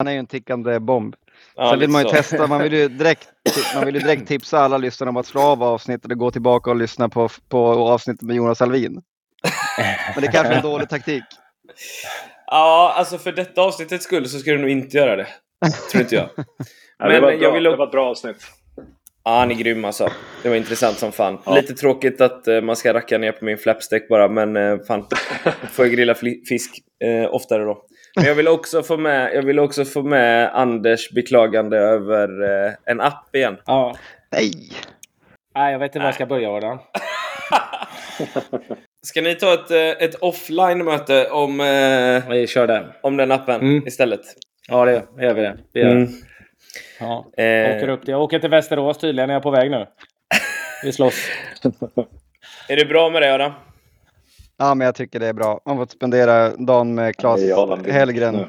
Han är ju en tickande bomb. Ja, Sen vill man ju så. testa, man vill ju direkt, man vill ju direkt tipsa alla lyssnare om att slå av avsnittet och gå tillbaka och lyssna på, på avsnittet med Jonas Alvin. Men det är kanske är en dålig taktik. Ja, alltså för detta avsnittets skull så ska du nog inte göra det. Tror inte jag. Ja, Men det, var jag bra, vill det var ett bra avsnitt. Ja, han är grym alltså. Det var intressant som fan. Ja. Lite tråkigt att eh, man ska racka ner på min flapstack bara, men uh, fan. får jag grilla fisk eh, oftare då. Men jag vill också få med, jag vill också få med Anders beklagande över eh, en app igen. Ja. Nej! Nej, jag vet inte var jag ska börja Adam. Ska ni ta ett, eh, ett offline-möte om, eh, Vi kör den. om den appen Mm. istället? Ja, det det gör vi det. det gör. Mm. Ja. Eh, Åker upp till, jag åker till Västerås tydligen. Är jag på väg nu? Vi slåss. är det bra med det Adam? Ja, men jag tycker det är bra. Man får spendera dagen med Claes. Hellgren.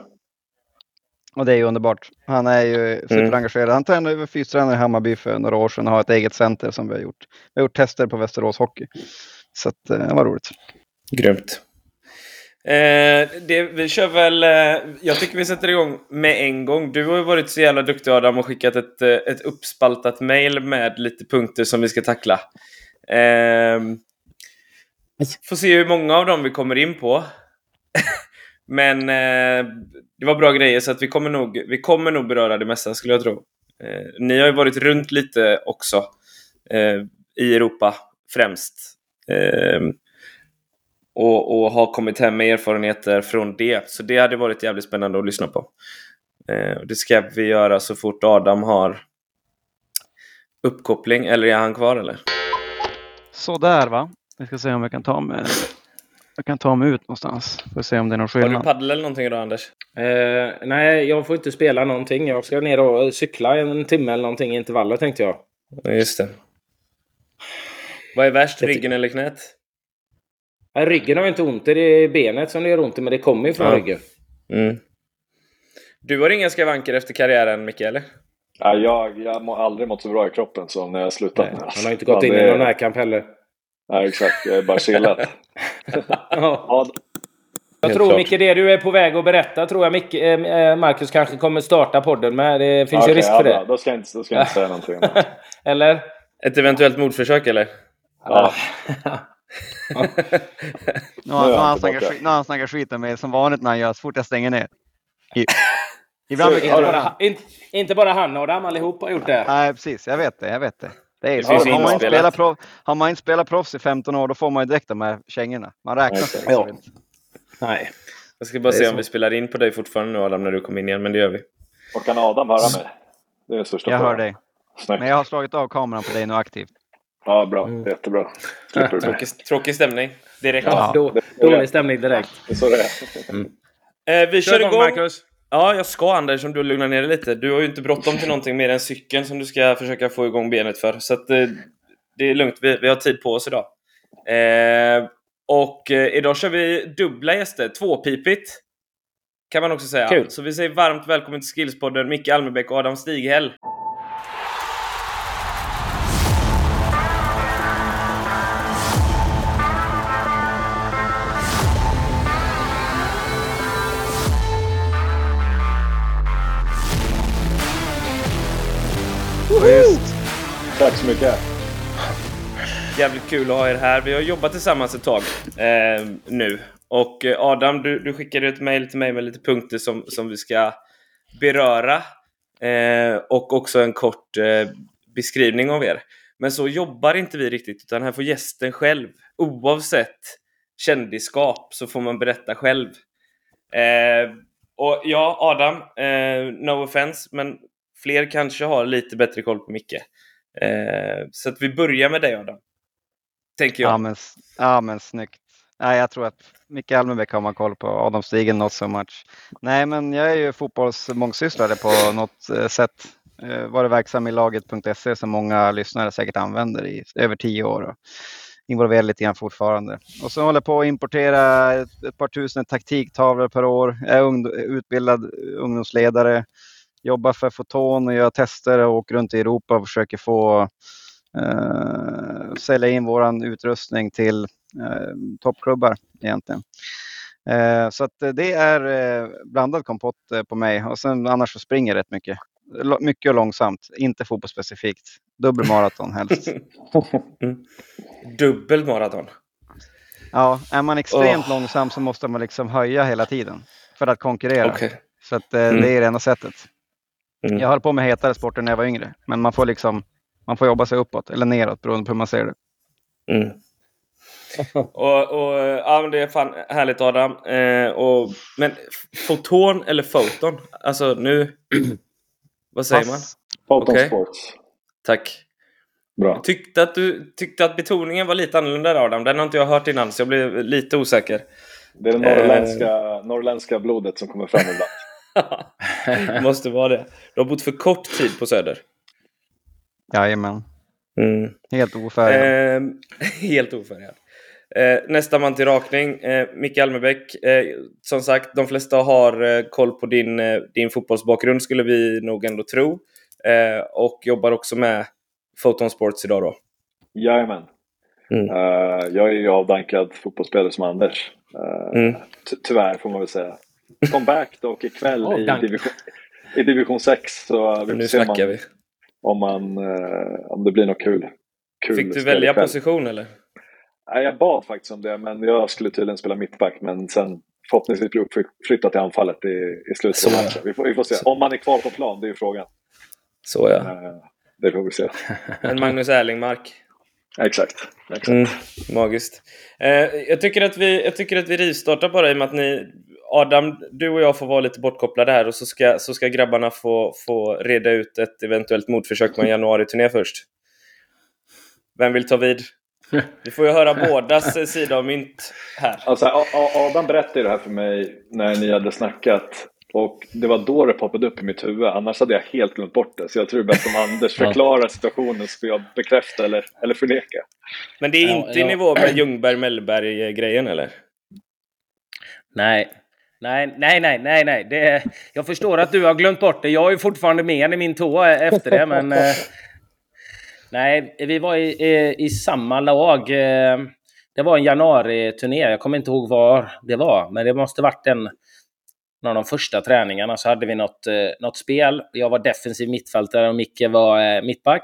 Och det är ju underbart. Han är ju superengagerad. Han tränade över fystränare i Hammarby för några år sedan och har ett eget center som vi har gjort. Vi har gjort tester på Västerås Hockey. Så att, eh, det var roligt. Grymt. Eh, det, vi kör väl... Eh, jag tycker vi sätter igång med en gång. Du har ju varit så jävla duktig Adam och skickat ett, eh, ett uppspaltat mail med lite punkter som vi ska tackla. Eh, får se hur många av dem vi kommer in på. Men eh, det var bra grejer så att vi kommer nog, vi kommer nog beröra det mesta skulle jag tro. Eh, ni har ju varit runt lite också. Eh, I Europa främst. Eh, och, och har kommit hem med erfarenheter från det. Så det hade varit jävligt spännande att lyssna på. Eh, det ska vi göra så fort Adam har uppkoppling. Eller är han kvar eller? Sådär va. Vi ska se om jag kan ta mig, jag kan ta mig ut någonstans. Får se om det är någon Har du skillnad. paddel eller någonting idag Anders? Eh, nej, jag får inte spela någonting. Jag ska ner och cykla en timme eller någonting i intervaller tänkte jag. Ja, just det. Vad är värst? Jag Ryggen eller knät? Nej, ryggen har inte ont. Det är benet som det gör ont i, men det kommer ju från Ja. ryggen. Mm. Du har inga skavanker efter karriären Micke eller? Ja, jag jag har aldrig mått så bra i kroppen som när jag slutade. Nej, han har inte gått Ja, in det- i någon närkamp heller. Nej, exakt. Jag är bara chillat. Ja. Ja, Jag Helt tror klart. Micke, det du är på väg att berätta tror jag Micke, eh, Marcus kanske kommer starta podden med. Det finns ju okej, risk ja, för det. Då ska jag inte, då ska jag inte säga någonting. Eller? Ett eventuellt mordförsök eller? Ja. Nu har Nu han han snackat skit- nu har han snackat skit med mig som vanligt när han gör så fort jag stänger ner. I, ibland Så- brukar Inte bara, inte, inte bara han Adam, allihop har gjort det. Nej, precis. Jag vet det. Jag vet det. Det är Det så. Har man, inte spelat proff, har man inte spelat proffs i 15 år, då får man ju direkt de här kängorna. Man räknar sig liksom Ja. inte. Nej. Jag ska bara se om så. vi spelar in på dig fortfarande nu Adam när du kommer in igen, men det gör vi. Och kan Adam höra mig? Det är den största Jag hör frågan. dig. Snyggt. Men jag har slagit av kameran på dig nu aktivt. Ja, bra. Mm. Jättebra. Tråkig, tråkig stämning. Direkt. Ja, då, dålig det. stämning direkt. Det är så det är. Eh, vi kör Kör igång igång. Marcus. Ja, jag ska Anders om du lugnar ner dig lite. Du har ju inte bråttom till någonting mer än cykeln som du ska försöka få igång benet för. Så att, eh, det är lugnt, vi, vi har tid på oss idag. Eh, och eh, idag kör vi dubbla gäster, tvåpipigt. Kan man också säga. Kul. Så vi säger varmt välkommen till Skillspodden Micke Almebäck och Adam Stighäll. Tack så mycket. Jävligt kul att ha er här. Vi har jobbat tillsammans ett tag eh, nu. Och eh, Adam, du, du skickade ett mejl till mig med lite punkter som, som vi ska beröra. Eh, och också en kort eh, beskrivning av er. Men så jobbar inte vi riktigt, utan här får gästen själv, oavsett kändisskap, så får man berätta själv. Eh, och ja, Adam, eh, no offense, men fler kanske har lite bättre koll på Micke. Eh, så att vi börjar med dig Adam. Tänker jag. Ja men, ja, men snyggt. Nej, jag tror att Micke Almenbäck har man koll på. Adam Stigen not so much. Nej, men jag är ju fotbollsmångsysslare på något eh, sätt. Eh, varit verksam i laget.se som många lyssnare säkert använder i över tio år. Och involverad lite grann fortfarande. Och så håller jag på att importera ett, ett par tusen taktiktavlor per år. Jag är ung, utbildad ungdomsledare. Jobbar för Foton och gör tester och åker runt i Europa och försöker få eh, sälja in våran utrustning till eh, toppklubbar egentligen. Eh, så att det är eh, blandad kompott eh, på mig och sen annars så springer jag rätt mycket. Lo- Mycket och långsamt, inte fotbollsspecifikt. Dubbel maraton helst. Mm. Dubbel maraton. Ja, är man extremt Åh. långsam så måste man liksom höja hela tiden för att konkurrera. Okej. Så att, eh, Mm. det är det enda sättet. Mm. Jag höll på med hetare sporter när jag var yngre, men man får liksom man får jobba sig uppåt eller neråt beroende på hur man ser det. Mm. och, och, ja, men det är fan härligt Adam. Eh, och, men foton eller foton? Alltså nu... Vad säger man? Pass. Photon Okej. Sports. Tack. Bra. Jag tyckte att du tyckte att betoningen var lite annorlunda där, Adam. Den har inte jag hört innan så jag blev lite osäker. Det är det norrländska, norrländska blodet som kommer fram ibland. det måste vara det. Du har bott för kort tid på Söder. Jajamän, Mm. helt ofärgad. Eh, helt ofärgad. Eh, nästa man till rakning, eh, Micke Almebäck. Eh, som sagt, de flesta har eh, koll på din, eh, din fotbollsbakgrund skulle vi nog ändå tro. Eh, och jobbar också med Photon Sports idag då. Jajamän. Mm. Eh, jag är ju avdankad fotbollsspelare som Anders. Mm. ty- tyvärr får man väl säga. Comeback dock ikväll i, Avdankad. division, i division 6. Så vi får Nu se om snackar man, vi. om, man, eh, om det blir något kul. kul Fick du välja ikväll. position eller? Nej, jag bad faktiskt om det, men jag skulle tydligen spela mittback. Men sen förhoppningsvis bli uppflyttad till anfallet i, i slutet Så. av matchen. Vi får, vi får se. Om man är kvar på plan, det är ju frågan. Så ja. Eh, det får vi se. En Magnus Erlingmark. Exakt. Exakt. Mm, magiskt. Eh, jag, tycker att vi, jag tycker att vi rivstartar bara i och med att ni, Adam, du och jag får vara lite bortkopplade här och så ska, så ska grabbarna få, få reda ut ett eventuellt motförsök på en januari-turné först. Vem vill ta vid? Vi får ju höra bådas eh, sida av mynt här. Alltså, A- A- Adam berättade det här för mig när ni hade snackat. Och det var då det poppade upp i mitt huvud. Annars hade jag helt glömt bort det. Så jag tror det är bäst om Anders Ja. förklarar situationen så får jag bekräfta eller, eller förneka. Men det är Ja, inte i ja. nivå med Ljungberg-Mellberg-grejen eller? Nej. Nej, nej, nej, nej, nej. Det, jag förstår att du har glömt bort det. Jag är fortfarande med i min tå efter det, men... Eh, nej, vi var i, i, i samma lag. Eh, det var en januari-turné. Jag kommer inte ihåg var det var, men det måste varit en... Någon av de första träningarna så hade vi något, eh, något spel. Jag var defensiv mittfältare och Micke var mittback.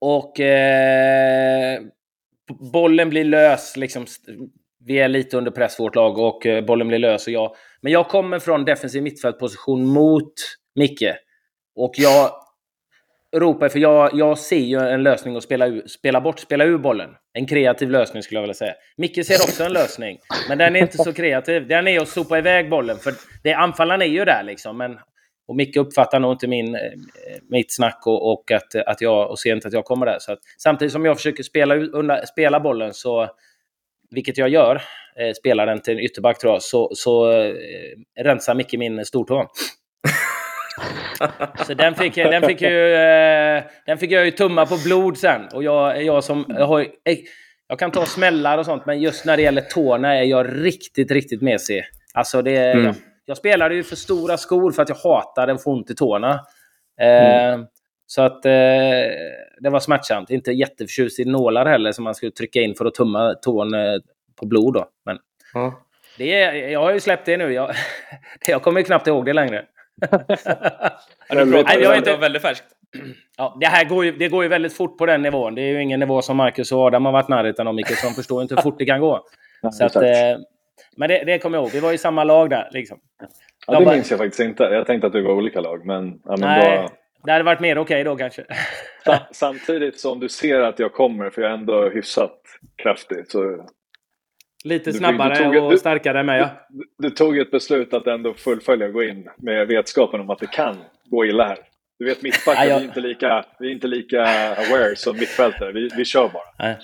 Och eh, bollen blir lös. Liksom, vi är lite under press vårt lag och eh, bollen blir lös. Och jag, men jag kommer från defensiv mittfältposition mot Micke. Och jag ropar, för jag, jag ser ju en lösning att spela, ur, spela bort, spela ur bollen. En kreativ lösning skulle jag vilja säga. Micke ser också en lösning, men den är inte så kreativ. Den är att sopa iväg bollen, för det, anfallaren är ju där liksom. Men, och Micke uppfattar nog inte min, eh, mitt snack och, och att, att jag, och ser inte att jag kommer där. Så att, samtidigt som jag försöker spela, spela bollen så vilket jag gör, eh, spelar den till en ytterback tror jag, så, så eh, rensar Micke min stortå. så den fick, den, fick ju, eh, den fick jag ju tumma på blod sen. Och jag, jag som... Jag, har, jag kan ta smällar och sånt, men just när det gäller tårna är jag riktigt, riktigt mesig. Alltså det... Mm. Jag, jag spelade ju för stora skor för att jag hatade att få ont i tårna. Eh, Så att eh, det var smärtsamt. Inte jätteförtjust i nålar heller som man skulle trycka in för att tumma tån eh, på blod. Då. Men Ja. det är, jag har ju släppt det nu. Jag, jag kommer ju knappt ihåg det längre. Ja, du Nej, pratar jag inte- väldigt färskt. Ja, det här går ju, det går ju väldigt fort på den nivån. Det är ju ingen nivå som Marcus och Adam har varit närheten av, Micke, så de förstår inte hur fort det kan gå. Så att, eh, men det, det kommer jag ihåg. Vi var i samma lag där. Liksom. ja, de det bara- minns jag faktiskt inte. Jag tänkte att vi var olika lag. Men, ja, men Nej, då, det hade varit mer okej då kanske. sa, samtidigt som du ser att jag kommer, för jag är ändå hyfsat kraftig. Så Lite Du- du snabbare tog- och du- starkare med, ja. du tog ett beslut att ändå fullfölja och gå in med vetskapen om att det kan gå illa här. Du vet mittbackar, Ja, jag- vi, är inte lika, vi är inte lika aware som mittfältare. Vi, vi kör bara. Nej.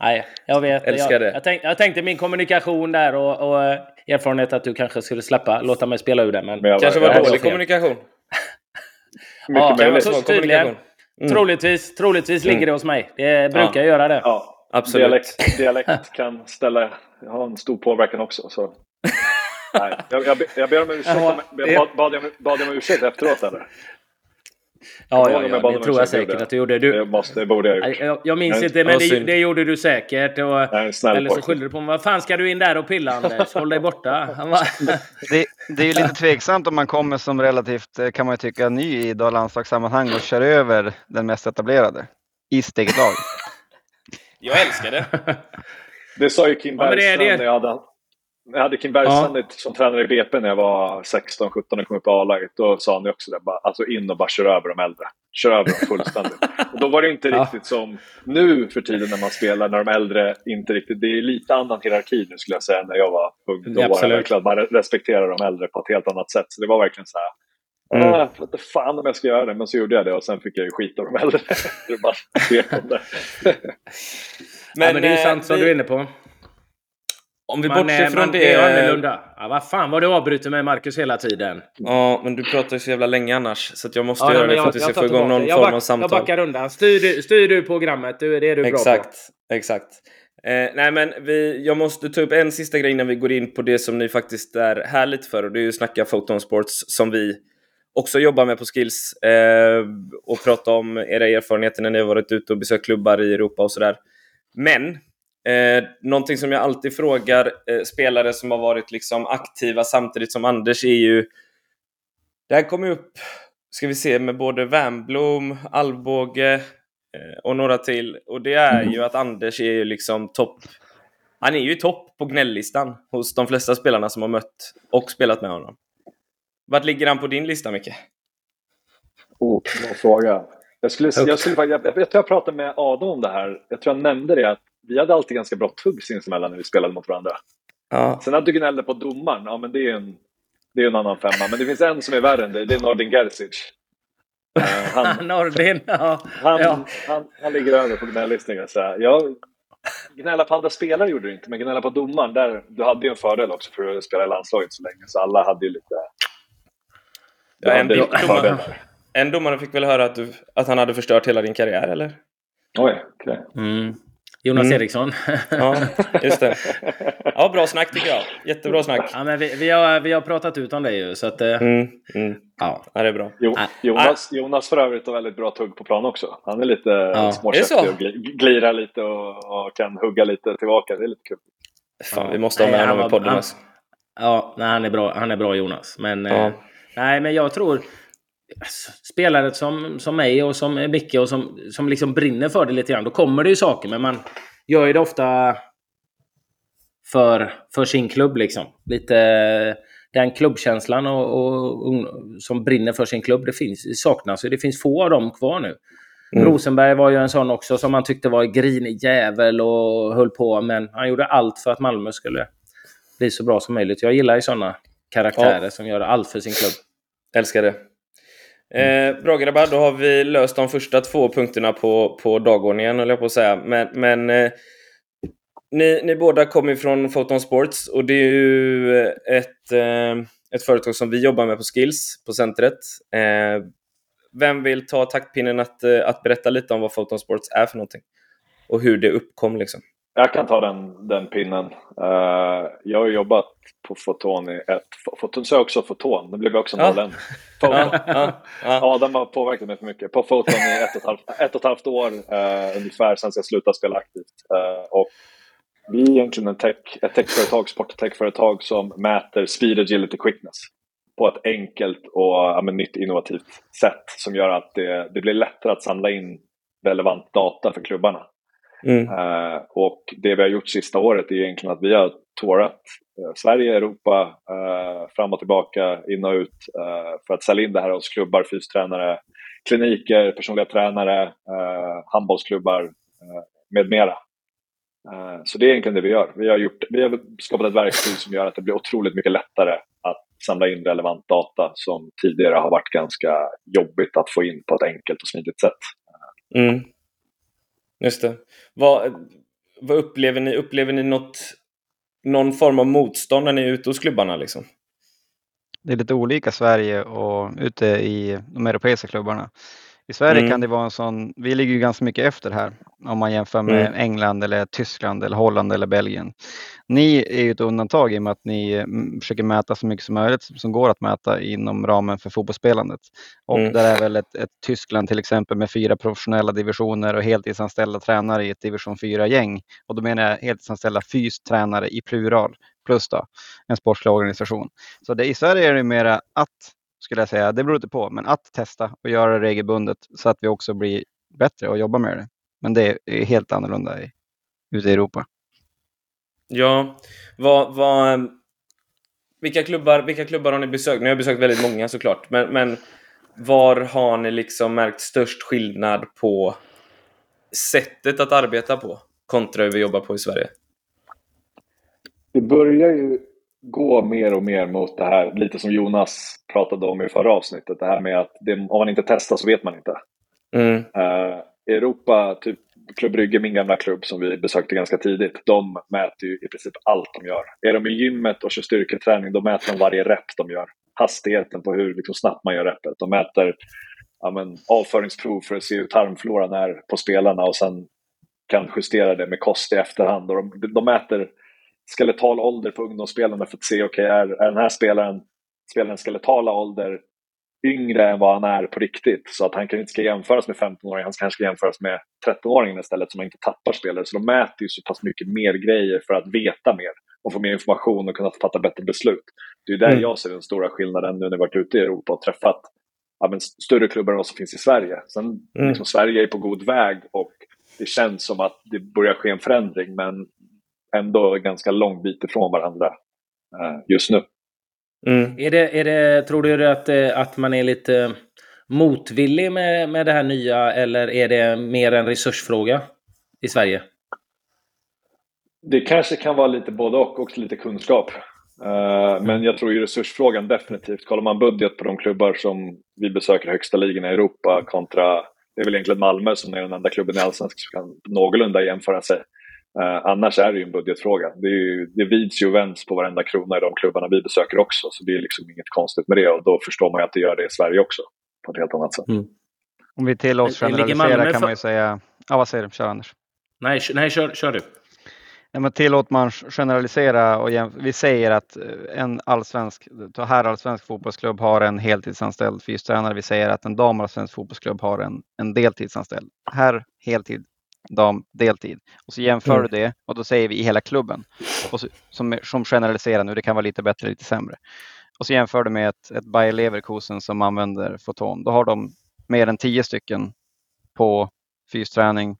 Nej, jag vet. Älskar jag, det. Jag, tänk, jag tänkte min kommunikation där och, och eh, erfarenhet att du kanske skulle släppa, låta mig spela ur det. Men Men jag Kanske jag var har dålig kommunikation. Mycket Ja, möjligt. tydligen. kommunikation. Mm. troligtvis, troligtvis ligger det hos mig. Det brukar Ja. göra det. Ja, Absolut. Dialekt, dialekt kan ställa, ha en stor påverkan också. Så. Nej, jag, jag, jag ber om ursäkt. Bad, bad, jag, bad jag om ursäkt efteråt eller? Ja, ja, jag ja det tror jag jag säkert gjorde att du gjorde. Du, Det, måste, det borde jag jag, gjort. jag, jag minns Nej, inte, men det, det gjorde du säkert. Och, Jag snäll eller så skyllde du på mig. Vad fan ska du in där och pilla Anders? Håll dig borta. Var, Det, det är ju lite tveksamt om man kommer som relativt, eh, kan man ju tycka, ny i landslagssammanhang och kör över den mest etablerade i sitt eget lag. Jag älskar det. Det sa ju Kim Ja, det Bergstrand det. när jag hade, jag hade Kim Bergstrand som tränare i BP när jag var 16-17 och kom upp i A-laget. Då sa han ju också det, bara, alltså in och bara kör över de äldre. Kör över dem fullständigt. och då var det inte Ja. riktigt som nu för tiden när man spelar, när de äldre inte riktigt... Det är lite annan hierarki nu skulle jag säga när jag var ung. Då Ja, var det verkligen att man respekterar de äldre på ett helt annat sätt. Så det var verkligen så här. Mm. Ah, jag inte fan om jag ska göra det, men så gjorde jag det och sen fick jag ju skit av de äldre. det bara det. men, ja, men det är ju eh, sant som vi- du är inne på. Om vi Man, bortser eh, från man, det... det är annorlunda. Ja, vad fan vad du avbryter mig Marcus hela tiden. Ja, men du pratar ju så jävla länge annars. Så jag måste Ja, göra det för att vi ska få igång någon jag form back- av samtal. Jag backar undan. Styr du, styr du programmet. Du, det är du bra på. Exakt, exakt. Eh, nej men vi, jag måste ta upp en sista grej innan vi går in på det som ni faktiskt är härligt för och det är ju Snacka Photon Sports som vi också jobbar med på Skills eh, och prata om era erfarenheter när ni har varit ute och besökt klubbar i Europa och sådär. Men eh, någonting som jag alltid frågar eh, spelare som har varit liksom aktiva samtidigt som Anders är ju det här kommer ju upp, ska vi se, med både Wernbloom, Alvbåge eh, och några till. Och det är ju att Anders är ju liksom topp. Han är ju topp på gnällistan hos de flesta spelarna som har mött och spelat med honom. Vart ligger han på din lista, Micke? Oh, bra fråga. Jag, skulle, jag, skulle, faktiskt- jag, jag, jag tror jag pratade med Adam om det här. Jag tror jag nämnde det att vi hade alltid ganska bra tugg sinsemellan när vi spelade mot varandra. Ja. Sen att du gnällde på domaren, ja men det är en, det är en annan femma. Men det finns en som är värre än det, det är Nordin Gerzic. Eh, han, Nordin, ja. han, ja. han, han ligger över på gnällistan. kan jag säga. Jag, gnälla på andra spelare gjorde du inte, men gnälla på domaren, där, du hade ju en fördel också för att spela i landslaget så länge. Så alla hade ju lite... Ja, en, domare, en domare fick väl höra att, du, att han hade förstört hela din karriär, eller? Oj, okej. Mm. Jonas Mm. Eriksson. Ja, just det. Ja, bra snack tycker jag. Jättebra snack. ja, men vi, vi, har, vi har pratat ut om det ju. Så att, eh, Mm, mm. ja. Ja, det är bra. Jo. Jonas, Jonas för övrigt har väldigt bra tugg på plan också. Han är lite Ja. Så? och gli- glirar lite och, och kan hugga lite tillbaka. Det är lite kul. Fan, vi måste ha med Nej, honom i podden. han- Alltså. Ja, nej, han är bra, han är bra Jonas. Men, Ja. eh, nej, men jag tror spelare som, som mig och som Micke och som, som liksom brinner för det lite grann, då kommer det ju saker. Men man gör ju det ofta för, för sin klubb liksom. Lite den klubbkänslan och, och, och som brinner för sin klubb, det finns, saknas. Det finns få av dem kvar nu. Mm. Rosenberg var ju en sån också som man tyckte var grinig jävel och höll på. Men han gjorde allt för att Malmö skulle bli så bra som möjligt. Jag gillar ju såna karaktärer som gör allt för sin klubb. Älskar det. Eh, bra grabbar, då har vi löst de första två punkterna på, på dagordningen, höll jag på att säga. Men, men eh, ni, ni båda kommer från Photon Sports och det är ju ett, eh, ett företag som vi jobbar med på Skills, på centret. Eh, vem vill ta taktpinnen att, eh, att berätta lite om vad Photon Sports är för någonting? Och hur det uppkom liksom. Jag kan ta den, den pinnen. Eh, jag har jobbat på Foton i ett... Foton sa jag också Foton, det blev också nollen. Ja, ja, ja. Adam har påverkat mig för mycket. På Foton i ett och ett halvt, ett och ett halvt år eh, ungefär sedan jag slutade spela aktivt. Eh, och vi är egentligen en tech, ett techföretag, sporttechföretag som mäter speed, agility, quickness på ett enkelt och ja, men, nytt innovativt sätt som gör att det, det blir lättare att samla in relevant data för klubbarna. Mm. Eh, och det vi har gjort sista året är egentligen att vi har tourat eh, Sverige, Europa, eh, fram och tillbaka, in och ut för att sälja in det här hos klubbar, fystränare, kliniker, personliga tränare, handbollsklubbar med mera. Så det är egentligen det vi gör. Vi har, gjort, vi har skapat ett verktyg som gör att det blir otroligt mycket lättare att samla in relevant data som tidigare har varit ganska jobbigt att få in på ett enkelt och smidigt sätt. Mm. Just det. Vad, vad upplever ni? Upplever ni något, någon form av motstånd när ni är ute hos klubbarna? Liksom? Det är lite olika Sverige och ute i de europeiska klubbarna. I Sverige Mm. kan det vara en sån, vi ligger ju ganska mycket efter här om man jämför med Mm. England eller Tyskland eller Holland eller Belgien. Ni är ju ett undantag i och med att ni mm, försöker mäta så mycket som möjligt som går att mäta inom ramen för fotbollsspelandet. Och Mm. där är väl ett, ett Tyskland till exempel med fyra professionella divisioner och heltidsanställda tränare i ett division 4-gäng. Och då menar jag heltidsanställda fystränare i plural plus då en sportslig organisation. Så det, i Sverige är det mera att skulle jag säga. Det beror inte på, men att testa och göra det regelbundet så att vi också blir bättre och jobbar med det. Men det är helt annorlunda i, ute i Europa. Ja, vad, vad, ehm, vilka, klubbar, vilka klubbar har ni besökt? Ni har besökt väldigt många såklart, men, men var har ni liksom märkt störst skillnad på sättet att arbeta på kontra hur vi jobbar på i Sverige? Det börjar ju gå mer och mer mot det här, lite som Jonas pratade om i förra avsnittet. Det här med att det, om man inte testar så vet man inte. Mm, Uh, Europa, typ Klubb Brygge, min gamla klubb som vi besökte ganska tidigt, de mäter ju i princip allt de gör. Är de i gymmet och kör styrketräning, då mäter de varje rep de gör. Hastigheten på hur liksom, snabbt man gör repet. De mäter ja, men, avföringsprov för att se hur tarmfloran är på spelarna och sen kan justera det med kost i efterhand. Och de, de mäter skeletal ålder på ungdomsspelarna för att se, okej, okay, är, är den här spelaren, spelaren skeletala ålder yngre än vad han är på riktigt. Så att han kan inte ska jämföras med 15-åringen, han kanske ska jämföras med 13-åringen istället så man inte tappar spelare. Så de mäter ju så pass mycket mer grejer för att veta mer och få mer information och kunna fatta bättre beslut. Det är där Mm. jag ser den stora skillnaden nu när jag varit ute i Europa och träffat ja, större klubbar än vad som finns i Sverige. Sen Mm. liksom, Sverige är på god väg och det känns som att det börjar ske en förändring men ändå ganska lång bit ifrån varandra eh, just nu. mm. Är det, är det, tror du att, eh, att man är lite motvillig med, med det här nya eller är det mer en resursfråga i Sverige? Det kanske kan vara lite både och, också lite kunskap. Eh, men jag tror ju resursfrågan definitivt. Kollar man budget på de klubbar som vi besöker i högsta ligan i Europa kontra, det är väl egentligen Malmö som är den enda klubben i Allsvenskan som kan någorlunda jämföra sig. Eh, annars är det ju en budgetfråga. Det, är ju, det vids ju och vänds på varenda krona i de klubbarna vi besöker också. Så det är liksom inget konstigt med det och då förstår man ju att det gör det i Sverige också. På ett helt annat sätt. Om vi tillåts Men- ligger generalisera Malmö kan man ju säga, ja vad säger du, kör Anders. Nej, nej kör, kör du. Ja, men tillåt man generalisera och jämf- vi säger att eh, en allsvensk, ta här allsvensk fotbollsklubb har en heltidsanställd fystränare. Vi säger att en damallsvensk fotbollsklubb har en, en deltidsanställd. Här heltid, dam deltid. Och så jämför Mm. du det och då säger vi i hela klubben. Och så, som, som generaliserar nu, det kan vara lite bättre, lite sämre. Och så jämför du med ett, ett Bayer Leverkusen som använder Foton. Då har de mer än tio stycken på fysträning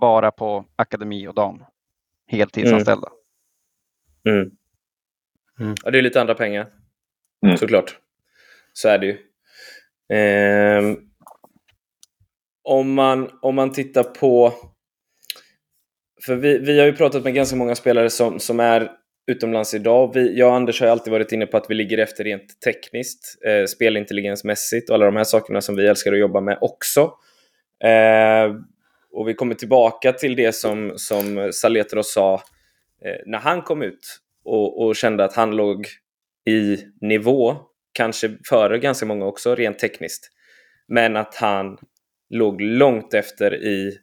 bara på akademi och dam. Heltidsanställda. Mm. Mm. Ja, det är lite andra pengar. Mm. Såklart. Så är det ju. Ehm, om, man, om man tittar på... För vi, vi har ju pratat med ganska många spelare som, som är utomlands idag. Vi, jag och Anders har ju alltid varit inne på att vi ligger efter rent tekniskt, eh, spelintelligensmässigt och alla de här sakerna som vi älskar att jobba med också. Eh, och vi kommer tillbaka till det som, som Saletros sa eh, när han kom ut och, och kände att han låg i nivå, kanske före ganska många också rent tekniskt, men att han låg långt efter i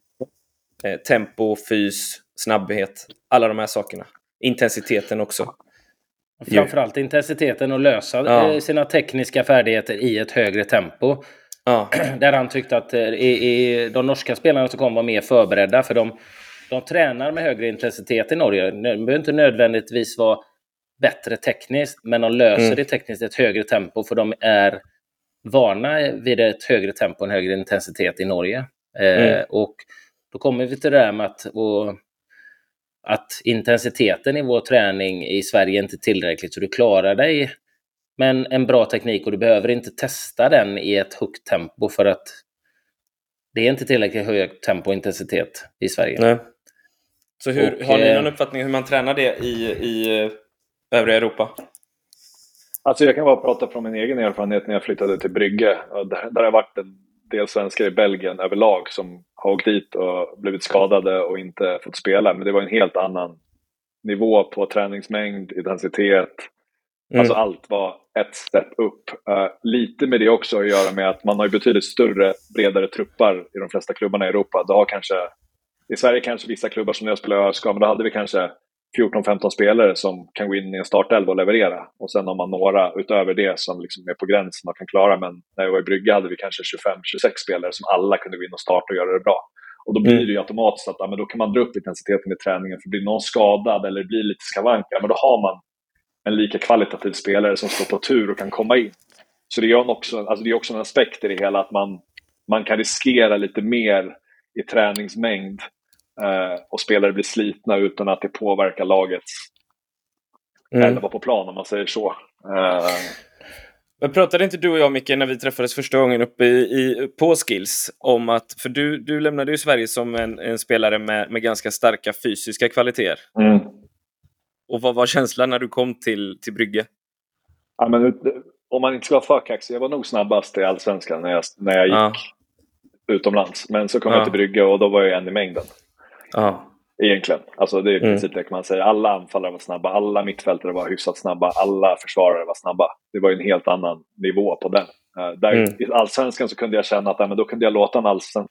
eh, tempo, fys, snabbhet, alla de här sakerna. Intensiteten också. Framförallt intensiteten och lösa Ja. eh, sina tekniska färdigheter i ett högre tempo. Ja, Där han tyckte att eh, i, i, de norska spelarna som kom var mer förberedda för de, de tränar med högre intensitet i Norge. De behöver inte nödvändigtvis vara bättre tekniskt, men de löser Mm. det tekniskt i ett högre tempo för de är vana vid ett högre tempo och en högre intensitet i Norge. Eh, Mm. och då kommer vi till det där med att, och, att intensiteten i vår träning i Sverige är inte tillräckligt så du klarar dig med en, en bra teknik och du behöver inte testa den i ett högt tempo för att det är inte tillräckligt högt tempo och intensitet i Sverige. nej. Så hur, Och, har ni eh, någon uppfattning hur man tränar det i, i eh, övriga Europa? Alltså jag kan bara prata från min egen erfarenhet när jag flyttade till Brygge. Där, där har varit en del svenskar i Belgien överlag som har åkt dit och blivit skadade och inte fått spela. Men det var en helt annan nivå på träningsmängd, intensitet. Mm. Alltså allt var ett steg upp. Uh, lite med det också att göra med att man har betydligt större, bredare truppar i de flesta klubbarna i Europa. Det har kanske, I Sverige kanske vissa klubbar som jag spelade i ÖSK, men då hade vi kanske 14-15 spelare som kan gå in i en startelva och leverera. Och sen har man några utöver det som liksom är på gränsen och kan klara. Men när jag var i Brygge hade vi kanske 25-26 spelare som alla kunde gå in och starta och göra det bra. Och då blir mm. det ju automatiskt att ja, men då kan man dra upp intensiteten i träningen. För blir någon skadad eller blir lite skavanker, men då har man en lika kvalitativ spelare som står på tur och kan komma in. Så det är också, alltså det är också en aspekt i det hela att man, man kan riskera lite mer i träningsmängd och spelare blir slitna utan att det påverkar lagets mm. elva på plan om man säger så. Eh, men pratade inte du och jag, Micke, när vi träffades första gången uppe i, i, på Skills om att, för du, du lämnade ju Sverige som en, en spelare med, med ganska starka fysiska kvaliteter. Mm. Och vad var känslan när du kom till, till Brygge? Ja, men, om man inte ska vara för kaxig, jag var nog snabbast i Allsvenskan när jag, när jag gick ja. utomlands. Men så kom ja. jag till Brygge och då var jag en i mängden. Ja. Egentligen. Alltså det är i mm. princip det kan man säga. Alla anfallare var snabba, alla mittfältare var hyfsat snabba, alla försvarare var snabba. Det var en helt annan nivå på den. Uh, där mm. I allsvenskan så kunde jag känna att äh, men då kunde jag låta en,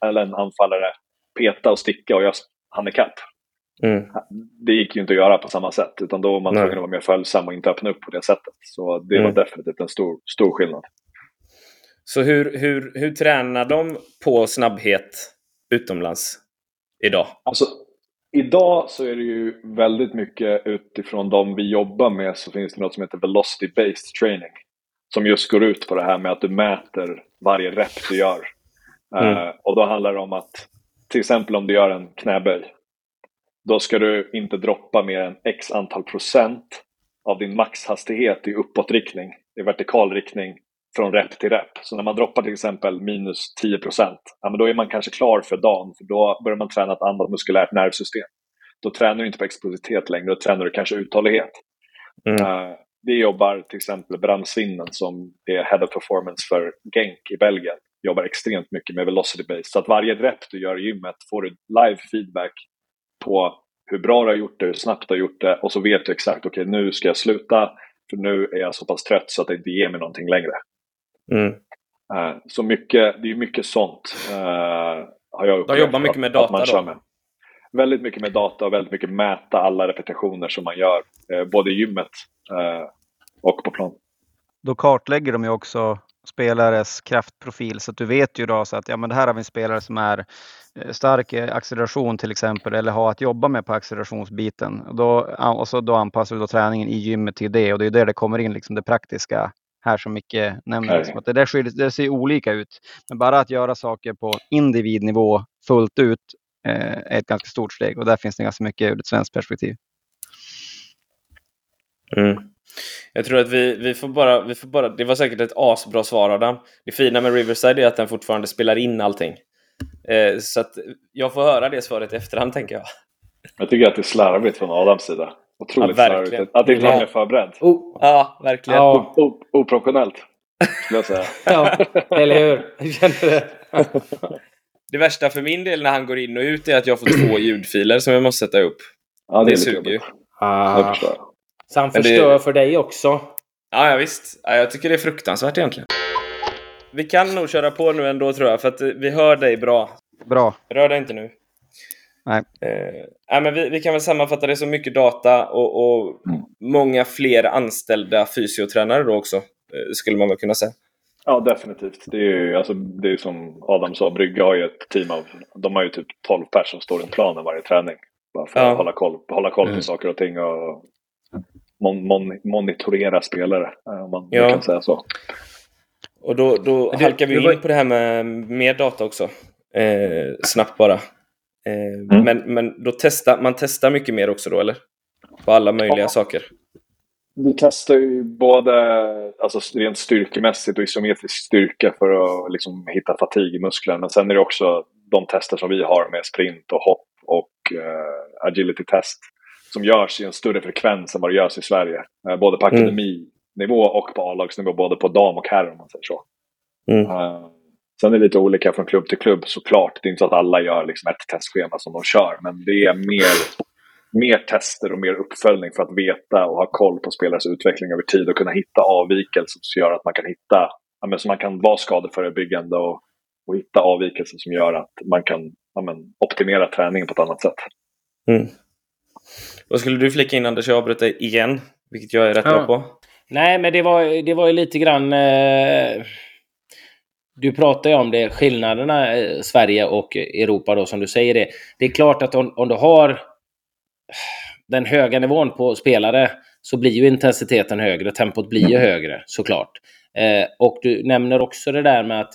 eller en anfallare peta och sticka och jag hann ikapp. Mm. Det gick ju inte att göra på samma sätt utan då var man tvungen att vara mer följsam och inte öppna upp på det sättet. Så det mm. var definitivt en stor, stor skillnad. Så hur, hur, hur tränar de på snabbhet utomlands idag? Alltså, Idag så är det ju väldigt mycket utifrån de vi jobbar med så finns det något som heter Velocity Based Training. Som just går ut på det här med att du mäter varje rep du gör. Mm. Uh, och då handlar det om att till exempel om du gör en knäböj. Då ska du inte droppa mer än x antal procent av din maxhastighet i uppåtriktning, i vertikal riktning från rep till rep. Så när man droppar till exempel minus 10 ja, då är man kanske klar för dagen, för då börjar man träna ett annat muskulärt nervsystem. Då tränar du inte på explosivitet längre, då tränar du kanske uthållighet. Mm. Uh, vi jobbar till exempel Bram Svinnen som är Head of Performance för Genk i Belgien. Jobbar extremt mycket med velocity base. Så att varje rep du gör i gymmet får du live feedback på hur bra du har gjort det, hur snabbt du har gjort det och så vet du exakt, okej okay, nu ska jag sluta för nu är jag så pass trött så att det inte ger mig någonting längre. Mm. Uh, så mycket, det är mycket sånt uh, har jag upplevt. De jobbar mycket med data då? Med. Väldigt mycket med data och väldigt mycket mäta alla repetitioner som man gör. Uh, både i gymmet och på plan. Då kartlägger de ju också spelares kraftprofil så att du vet ju då så att ja, men det här har vi en spelare som är stark i acceleration till exempel eller har att jobba med på accelerationsbiten. Och då, och så då anpassar vi då träningen i gymmet till det och det är där det kommer in liksom det praktiska här som Micke nämner. Liksom att det, där skiljer, det ser olika ut. Men bara att göra saker på individnivå fullt ut eh, är ett ganska stort steg och där finns det ganska mycket ur ett svenskt perspektiv. Mm. Jag tror att vi, vi, får bara, vi får bara... Det var säkert ett asbra svar Adam. Det fina med Riverside är att den fortfarande spelar in allting. Eh, så att jag får höra det svaret i efterhand tänker jag. Jag tycker att det är slarvigt från Adams sida. Otroligt ja, slarvigt. Att inte vara mer förberedd. Oh, ja, verkligen. Ja. oprofessionellt, skulle jag säga. ja, eller hur? Jag känner det. det värsta för min del när han går in och ut är att jag får två ljudfiler som jag måste sätta upp. Ja, det, det suger ju. Ah. Så han förstör det... för dig också? Ja, ja visst. Ja, jag tycker det är fruktansvärt egentligen. Vi kan nog köra på nu ändå tror jag, för att vi hör dig bra. Bra. Rör dig inte nu. Nej. Eh, men vi, vi, kan väl sammanfatta det som mycket data och, och mm. många fler anställda fysiotränare då också, eh, skulle man väl kunna säga. Ja, definitivt. Det är ju alltså, det är som Adam sa, Brygge har ju ett team av, de har ju typ 12 personer som står runt planen varje träning. Bara för ja. att hålla koll, hålla koll på mm. saker och ting och mon, mon, monitorera spelare, eh, om man ja. kan säga så. Och då, då halkar vi in på det här med mer data också. Eh, snabbt bara. Eh, mm. Men, men då testar, man testar mycket mer också då, eller? På alla möjliga ja. saker? Vi testar ju både alltså rent styrkemässigt och isometrisk styrka för att liksom hitta fatig i musklerna. Men sen är det också de tester som vi har med sprint och hopp och uh, agility test som görs i en större frekvens än vad det görs i Sverige. Uh, både på mm. akademinivå och på A-lagsnivå, både på dam och herr om man säger så. Mm. Uh, Sen är det lite olika från klubb till klubb såklart. Det är inte så att alla gör liksom ett testschema som de kör. Men det är mer mer tester och mer uppföljning för att veta och ha koll på spelares utveckling över tid och kunna hitta avvikelser som gör att man kan hitta, ja, men så man kan vara skadeförebyggande och, och hitta avvikelser som gör att man kan ja, men, optimera träningen på ett annat sätt. Mm. Vad skulle du flika in Anders? Jag avbröt dig igen, vilket jag är rätt ja. bra på. Nej, men det var, det var ju lite grann... Eh, du pratar ju om det, skillnaderna eh, Sverige och Europa då, som du säger det. Det är klart att om, om du har den höga nivån på spelare så blir ju intensiteten högre, tempot blir ju högre såklart. Eh, och du nämner också det där med att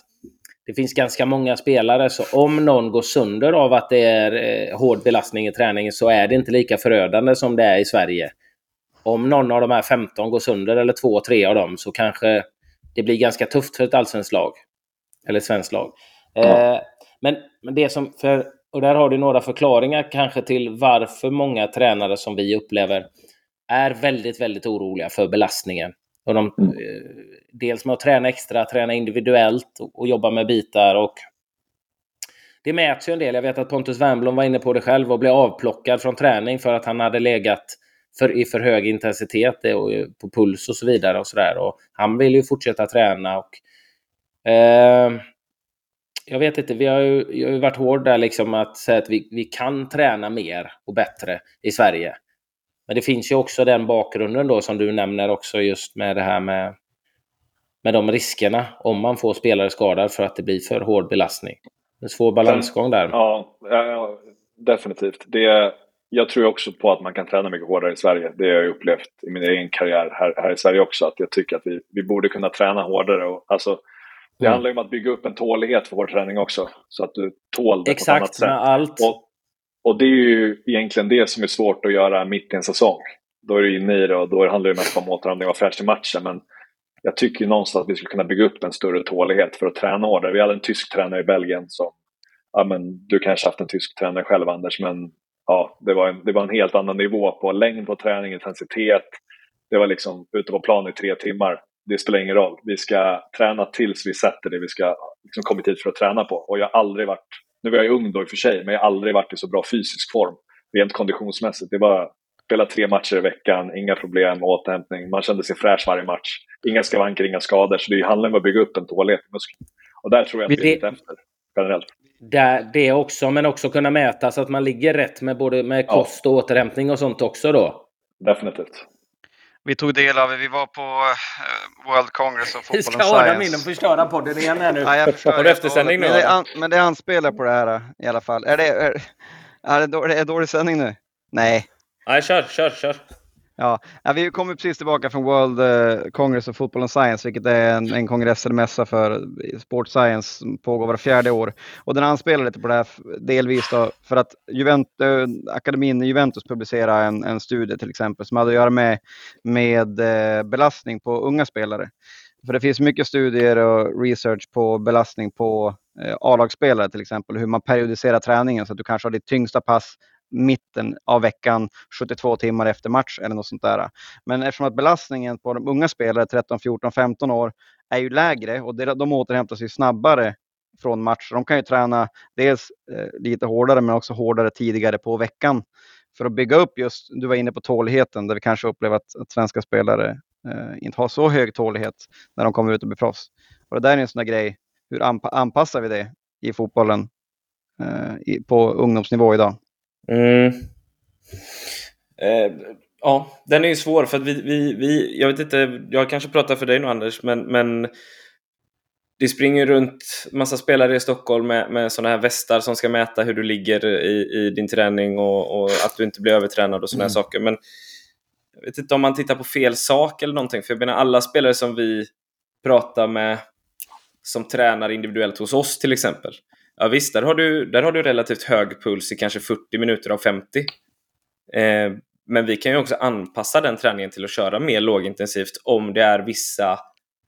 det finns ganska många spelare, så om någon går sönder av att det är eh, hård belastning i träningen så är det inte lika förödande som det är i Sverige. Om någon av de här 15 går sönder, eller två, tre av dem, så kanske det blir ganska tufft för ett allsvenskt lag. Eller svenskt lag. Eh, men, men det som, för, och där har du några förklaringar kanske till varför många tränare som vi upplever är väldigt, väldigt oroliga för belastningen. Och de, mm. Eh, dels med att träna extra, träna individuellt och, och, jobba med bitar. och Det mäts ju en del. Jag vet att Pontus Wernbloom var inne på det själv och blev avplockad från träning för att han hade legat för, i för hög intensitet och, på puls och så vidare. och, så där. och Han vill ju fortsätta träna. och eh, jag vet inte, vi har ju, jag har ju varit hård där liksom att säga att vi, vi kan träna mer och bättre i Sverige. Men det finns ju också den bakgrunden då som du nämner också just med det här med, med de riskerna om man får spelare skadade för att det blir för hård belastning. En svår balansgång där. Ja, ja definitivt. Det, jag tror också på att man kan träna mycket hårdare i Sverige. Det har jag upplevt i min egen karriär här, här i Sverige också. Att jag tycker att vi, vi borde kunna träna hårdare. Och, alltså, det mm. handlar ju om att bygga upp en tålighet för vår träning också. Så att du tål det Exakt, på ett annat sätt. Allt. Och, och det är ju egentligen det som är svårt att göra mitt i en säsong. Då är du inne i det och då handlar det mest om återhämtning och fräsch i matchen. Men jag tycker någonstans att vi skulle kunna bygga upp en större tålighet för att träna hårdare. Vi hade en tysk tränare i Belgien som, ja men du kanske haft en tysk tränare själv Anders, men ja, det var en, det var en helt annan nivå på längd på träning, intensitet. Det var liksom ute på plan i tre timmar. Det spelar ingen roll. Vi ska träna tills vi sätter det vi ska liksom kommit hit för att träna på. Och jag har aldrig varit nu var jag ung då i och för sig, men jag har aldrig varit i så bra fysisk form rent konditionsmässigt. Det var spela tre matcher i veckan, inga problem, återhämtning. Man kände sig fräsch varje match. Inga skavanker, inga skador. Så det handlar om att bygga upp en tålighet i musklerna. Och där tror jag att vi är lite efter, generellt. Det, det också, men också kunna mäta så att man ligger rätt med både med kost och återhämtning och sånt också då? Definitivt vi tog del av. Vi var på uh, World Congress of Football Science. Ska Adam in och förstöra podden igen här nu? Ja, jag förstör, Har du eftersändning nu? Men det, an, men det anspelar på det här i alla fall. Är det, är, är det, dålig, är det dålig sändning nu? Nej. Nej, kör, kör, kör. Ja, vi kommer precis tillbaka från World eh, Congress of Football and Science, vilket är en, en kongress eller mässa för eh, Sport Science som pågår var fjärde år. Och den anspelar lite på det här delvis då, för att Juventus, eh, akademin Juventus publicerade en, en studie till exempel som hade att göra med, med eh, belastning på unga spelare. För det finns mycket studier och research på belastning på eh, A-lagsspelare till exempel, hur man periodiserar träningen så att du kanske har ditt tyngsta pass mitten av veckan, 72 timmar efter match eller något sånt där. Men eftersom att belastningen på de unga spelare, 13, 14, 15 år, är ju lägre och de återhämtar sig snabbare från match. De kan ju träna dels eh, lite hårdare men också hårdare tidigare på veckan för att bygga upp just, du var inne på tåligheten, där vi kanske upplever att, att svenska spelare eh, inte har så hög tålighet när de kommer ut och blir proffs. Och det där är en sån där grej, hur anpa anpassar vi det i fotbollen eh, i, på ungdomsnivå idag? Mm. Eh, ja, den är ju svår för att vi, vi, vi, jag vet inte, jag kanske pratar för dig nu Anders, men, men det springer runt massa spelare i Stockholm med, med sådana här västar som ska mäta hur du ligger i, i din träning och, och att du inte blir övertränad och sådana mm. här saker. Men jag vet inte om man tittar på fel sak eller någonting, för jag menar alla spelare som vi pratar med som tränar individuellt hos oss till exempel. Ja visst, där har, du, där har du relativt hög puls i kanske 40 minuter av 50. Eh, men vi kan ju också anpassa den träningen till att köra mer lågintensivt om det är vissa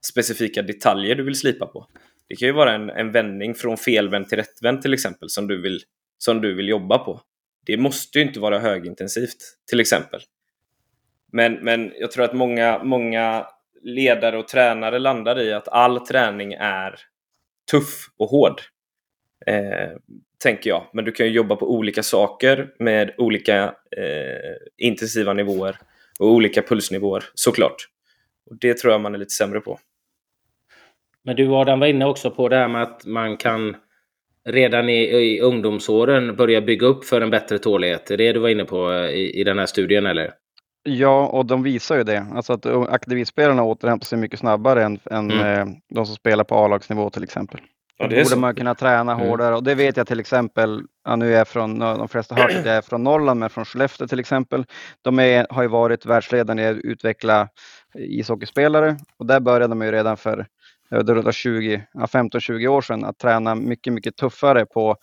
specifika detaljer du vill slipa på. Det kan ju vara en, en vändning från felvänd till rättvänd till exempel som du, vill, som du vill jobba på. Det måste ju inte vara högintensivt till exempel. Men, men jag tror att många, många ledare och tränare landar i att all träning är tuff och hård. Eh, tänker jag. Men du kan ju jobba på olika saker med olika eh, intensiva nivåer och olika pulsnivåer, såklart. Och Det tror jag man är lite sämre på. Men du Adam var inne också på det här med att man kan redan i, i ungdomsåren börja bygga upp för en bättre tålighet. Är det du var inne på eh, i, i den här studien eller? Ja, och de visar ju det. Alltså att aktivistspelarna återhämtar sig mycket snabbare än, än mm. eh, de som spelar på A-lagsnivå till exempel. Ja, det borde man kunna träna mm. hårdare och det vet jag till exempel, ja, nu är jag från, de flesta har hört att jag är från Norrland, men från Skellefteå till exempel. De är, har ju varit världsledande i att utveckla ishockeyspelare och där började de ju redan för 15-20 år sedan att träna mycket, mycket tuffare på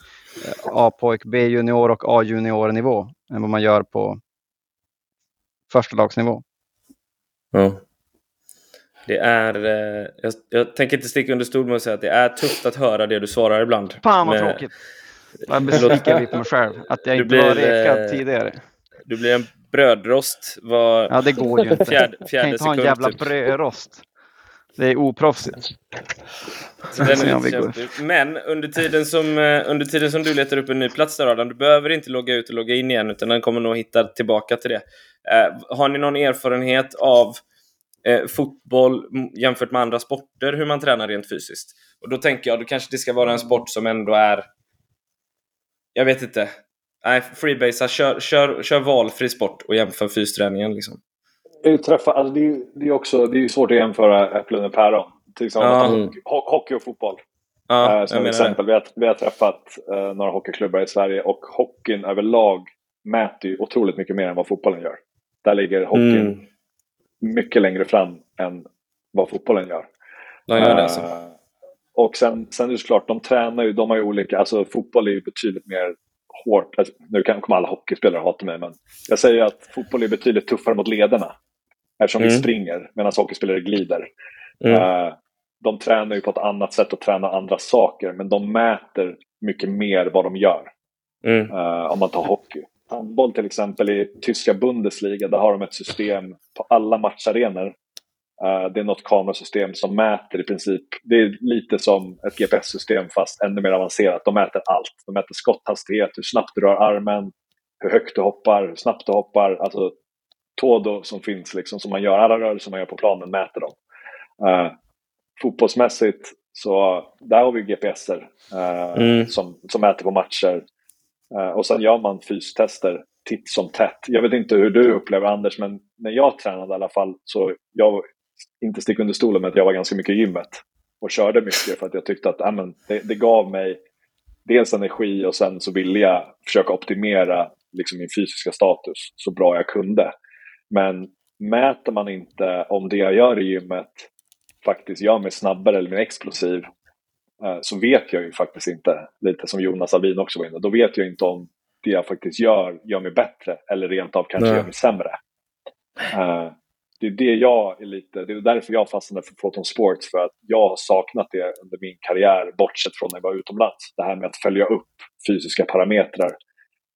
eh, A-pojk, B-junior och A-junior nivå än vad man gör på första lagsnivå. Ja. Det är, eh, jag, jag, tänker inte sticka under stol med att säga att det är tufft att höra det du svarar ibland. Fan vad med... tråkigt! Jag är besviken på mig själv att jag inte blir, var rekad eh, tidigare. Du blir en brödrost var Ja det går ju inte. Fjärde, fjärde jag kan inte ha en jävla typ. brödrost. Det är oproffsigt. Men under tiden, som, eh, under tiden som du letar upp en ny plats där Adam, du behöver inte logga ut och logga in igen utan den kommer nog hitta tillbaka till det. Eh, har ni någon erfarenhet av eh, fotboll jämfört med andra sporter, hur man tränar rent fysiskt? Och då tänker jag, då kanske det ska vara en sport som ändå är... Jag vet inte. Nej, freebasea, kör, kör, kör valfri sport och jämför fysträningen liksom. Träffa, alltså det, är, det är också det är svårt att jämföra äpplen och päron. Till exempel ja. hockey och fotboll. Ja, uh, som exempel, vi har, vi har träffat uh, några hockeyklubbar i Sverige och hockeyn överlag mäter ju otroligt mycket mer än vad fotbollen gör. Där ligger hockeyn mm. Mycket längre fram än vad fotbollen gör. De gör det alltså. Och sen, sen är det såklart, de tränar ju, de har ju olika, alltså fotboll är ju betydligt mer hårt, alltså, nu kan, kommer alla hockeyspelare hata mig, men jag säger att fotboll är betydligt tuffare mot lederna. Eftersom mm. vi springer medan hockeyspelare glider. Mm. Uh, de tränar ju på ett annat sätt och tränar andra saker, men de mäter mycket mer vad de gör. Mm. Uh, om man tar hockey. Handboll till exempel i tyska Bundesliga, där har de ett system på alla matcharenor. Uh, det är något kamerasystem som mäter i princip, det är lite som ett GPS-system fast ännu mer avancerat. De mäter allt. De mäter skotthastighet, hur snabbt du rör armen, hur högt du hoppar, hur snabbt du hoppar. Alltså Todo som finns, liksom, som man gör, alla rörelser man gör på planen mäter de. Uh, fotbollsmässigt så där har vi GPSer uh, mm. som, som mäter på matcher. Eh, och sen gör man fystester titt som tätt. Jag vet inte hur du upplever Anders, men när jag tränade i alla fall så jag inte stick under stolen med att jag var ganska mycket i gymmet och körde mycket för att jag tyckte att amen, det, det gav mig dels energi och sen så ville jag försöka optimera liksom min fysiska status så bra jag kunde. Men mäter man inte om det jag gör i gymmet faktiskt gör mig snabbare eller mer explosiv så vet jag ju faktiskt inte, lite som Jonas Albin också var inne, då vet jag inte om det jag faktiskt gör gör mig bättre eller rent av kanske Nej. gör mig sämre. Uh, det är det jag är lite, det är därför jag fastnade för Proton Sports, för att jag har saknat det under min karriär, bortsett från när jag var utomlands. Det här med att följa upp fysiska parametrar.